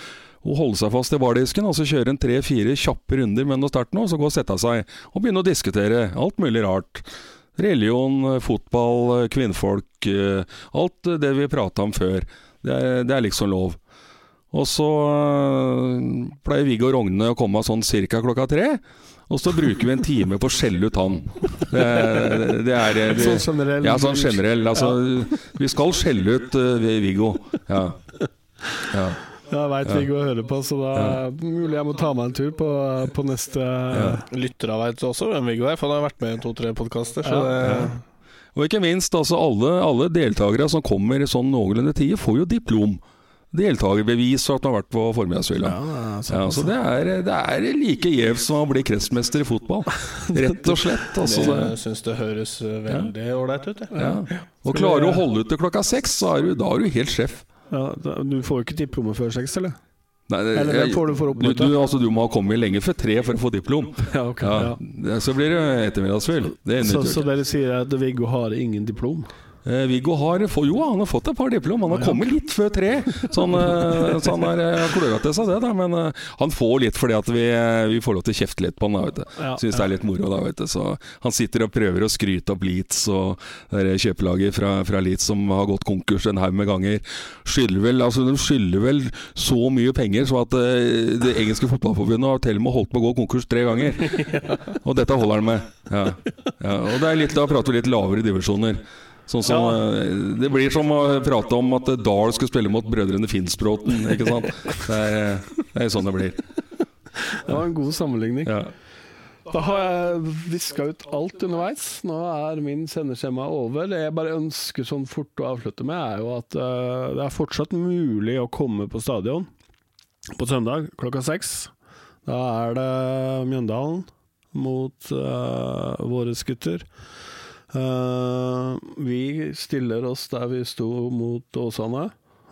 og holde seg fast i bardisken, og så kjøre en tre-fire kjappe runder med noe sterkt nå, så gå og sette seg og begynne å diskutere alt mulig rart. Religion, fotball, kvinnfolk, eh, alt det vi prata om før. Det er, det er liksom lov. Og så øh, pleier Viggo Rogne å komme sånn ca. klokka tre. Og så bruker vi en time på å skjelle ut han. Det, det er det, Sånn generell Ja, sånn generell. Altså, vi skal skjelle ut uh, Viggo. Ja. ja. Jeg veit Viggo hører på, så da er det mulig jeg må ta meg en tur på, på neste Lyttere veit også hvem Viggo er, for han har vært med i to-tre podkaster. Ja. det, Og ikke minst, altså alle, alle deltakere som kommer i sånn noenlunde tid, får jo diplom. Deltakerbevis og at han har vært på formiddagsfylla. Ja, Ja, så det er, det er like gjevt som å bli kretsmester i fotball. Rett og slett. Altså, det, syns det høres veldig ålreit ut. Og klarer du å holde ut til klokka seks, så er du, da er du helt sjef. Ja, du får jo ikke diplomet før seks, eller? Nei, det- Eller hvem får du for du, oppmøte? du, altså, du må ha kommet lenge før tre for å få diplom. Ja, okay, Ja. Ja. Så blir det ettermiddagsfyll. Det Så, så dere sier at Viggo har ingen diplom? Eh, Viggo har få- Jo, han har fått et par diplom. Han har kommet litt før tre. Så han, uh, så han har eh, til seg det, da. Men uh, han får litt fordi at vi, eh, vi får lov til å kjefte litt på han. Da. Ja, Syns det er litt moro, da, vet du. Så han sitter og prøver å skryte opp Leeds og det kjøpelaget fra, fra Leeds som har gått konkurs en haug med ganger. Skylder vel, altså De skylder vel så mye penger så at eh, det engelske fotballforbundet har til og med holdt på å gå konkurs tre ganger. Og dette holder han med. Ja. Ja, og det er litt, da prater vi litt lavere divisjoner. Sånn som, ja. Det blir som å prate om at Dahl skulle spille mot brødrene Finnsbråten. Ikke sant? Det er, det er sånn det blir. Det var en god sammenligning. Ja. Da har jeg viska ut alt underveis. Nå er min sendeskjema over. Det jeg bare ønsker sånn fort å avslutte med, er jo at eh, det er fortsatt mulig å komme på stadion på søndag klokka seks. Da er det Mjøndalen mot uh, våre gutter. Eh, vi stiller oss der vi sto mot Åsane.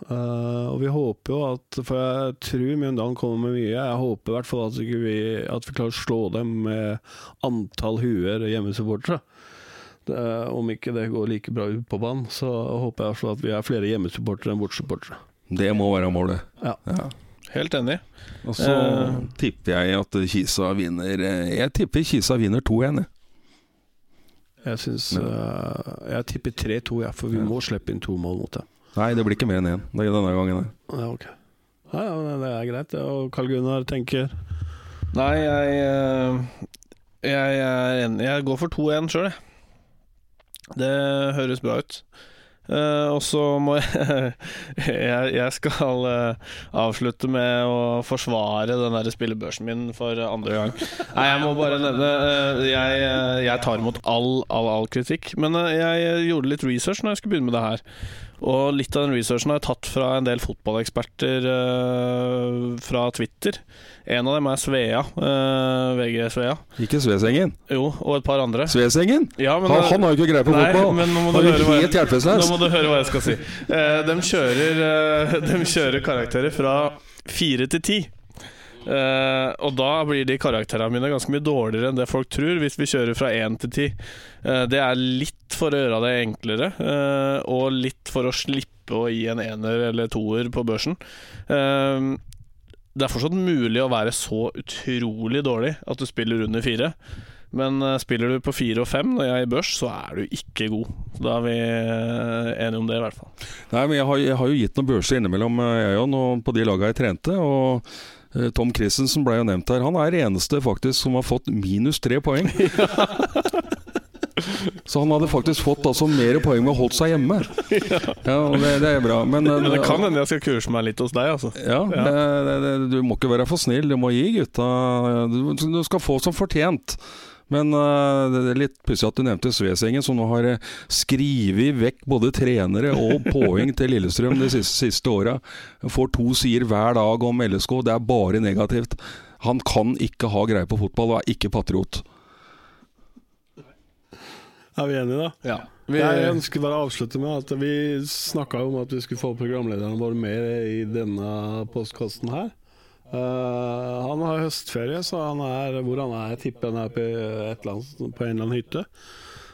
Uh, og vi håper jo at For jeg tror Mjøndalen kommer med mye. Jeg håper i hvert fall at, vi, at vi klarer å slå dem med antall huer hjemmesupportere. Det, om ikke det går like bra ut på banen, så håper jeg at vi er flere hjemmesupportere enn bortsupportere. Det må være målet. Ja. Ja. Helt enig. Og så Eh. tipper jeg at Kisa vinner Jeg tipper Kisa vinner 2-1. jeg. Jeg syns eh, Jeg tipper 3-2, ja, for vi Ja. må slippe inn to mål mot dem. Nei, det blir ikke mer enn én det er denne gangen. Ja, ok. Ja, ja, men det er greit. det. Og Carl Gunnar tenker Nei, jeg, Jeg, jeg er enig. Jeg går for 2-1 sjøl, jeg. Det høres bra ut. Eh, og så må jeg jeg, skal uh, avslutte med å forsvare den der spillebørsen min for andre gang. Nei, jeg må bare nevne uh, jeg, jeg tar imot all, all, all kritikk. Men jeg gjorde litt research når jeg skulle begynne med det her. Og litt av den researchen har jeg tatt fra en del fotballeksperter uh, fra Twitter. En av dem er Svea. Uh, VG Svea. Ikke Svesengen. Jo, og et par andre. Svesengen? Ja, men, Han, han har jo ikke greie på Nei, fotball. men nå må Han er jeg- helt hjelpeløs. Nå må du høre hva jeg skal si. Uh, de, kjører, eh, de kjører karakterer fra fire til ti. Eh, og da blir de karakterene mine ganske mye dårligere enn det folk tror, hvis vi kjører fra én til ti. Eh, det er litt for å gjøre det enklere, uh, og litt for å slippe å gi en ener eller toer på børsen. Det er fortsatt mulig å være så utrolig dårlig at du spiller under fire. Men spiller du på fire og fem når jeg er i børs, så er du ikke god. Da er vi enige om det, i hvert fall. Nei, men jeg har, jeg har jo gitt noen børser innimellom, jeg òg, på de laga jeg trente. Og Tom Christensen ble jo nevnt her. Han er eneste faktisk som har fått minus tre poeng. Så han hadde faktisk fått altså mer poeng med å holdt seg hjemme. Ja, det, det er bra. Men, eh, Men det kan hende jeg skal kurse meg litt hos deg, altså. Ja, det, det, du må ikke være for snill. Du må gi gutta Du, du skal få som fortjent. Men uh, det er litt pussig at du nevnte Svesengen, som nå har uh, skrevet vekk både trenere og poeng til Lillestrøm de siste, siste åra. Får to sider hver dag om LSK. Det er bare negativt. Han kan ikke ha greie på fotball og er ikke patriot. Er vi enige, da? Ja. Vi, Jeg ønsker bare å avslutte med at vi snakka om at vi skulle få programlederne våre med i denne postkasten her. Eh, han har høstferie, så han er hvor han er. Tipper han er på, annet, på en eller annen hytte.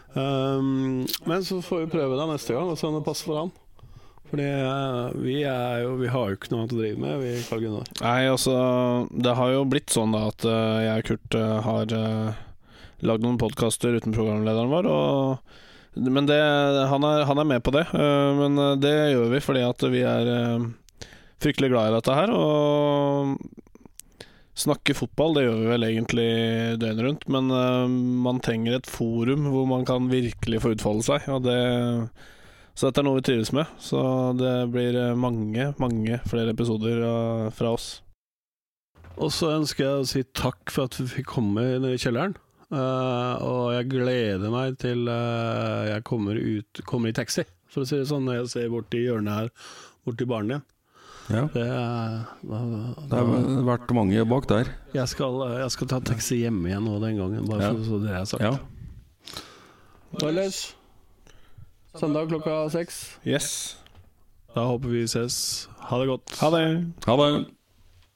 Um, men så får vi prøve det neste gang og se om det passer for han. Fordi eh, vi, jo, vi har jo ikke noe annet å drive med, vi, Karl Gunnar. Nei, altså Det har jo blitt sånn da at jeg og Kurt uh, har uh, lagd noen podkaster uten programlederen vår. Og, men det, han, er, han er med på det. Uh, men det gjør vi fordi at vi er eh, fryktelig glad i dette her. Og snakke fotball, det gjør vi vel egentlig døgnet rundt. Men eh, man trenger et forum hvor man kan virkelig få utfolde seg. Og det, så dette er noe vi trives med. Så det blir eh, mange, mange flere episoder eh, fra oss. Og så ønsker jeg å si takk for at vi fikk komme ned i kjelleren. Uh, og jeg gleder meg til uh, jeg kommer ut Kommer i taxi, for å si det sånn, når jeg ser borti hjørnet her, borti baren din. Ja. Det, er- Det har vært mange bak der. jeg, skal, jeg skal ta taxi hjemme igjen nå den gangen, bare Ja. så, så det er sagt. Ja. Ellers Søndag klokka seks. Yes. Da håper vi ses. Ha det godt. Ha det. Ha det.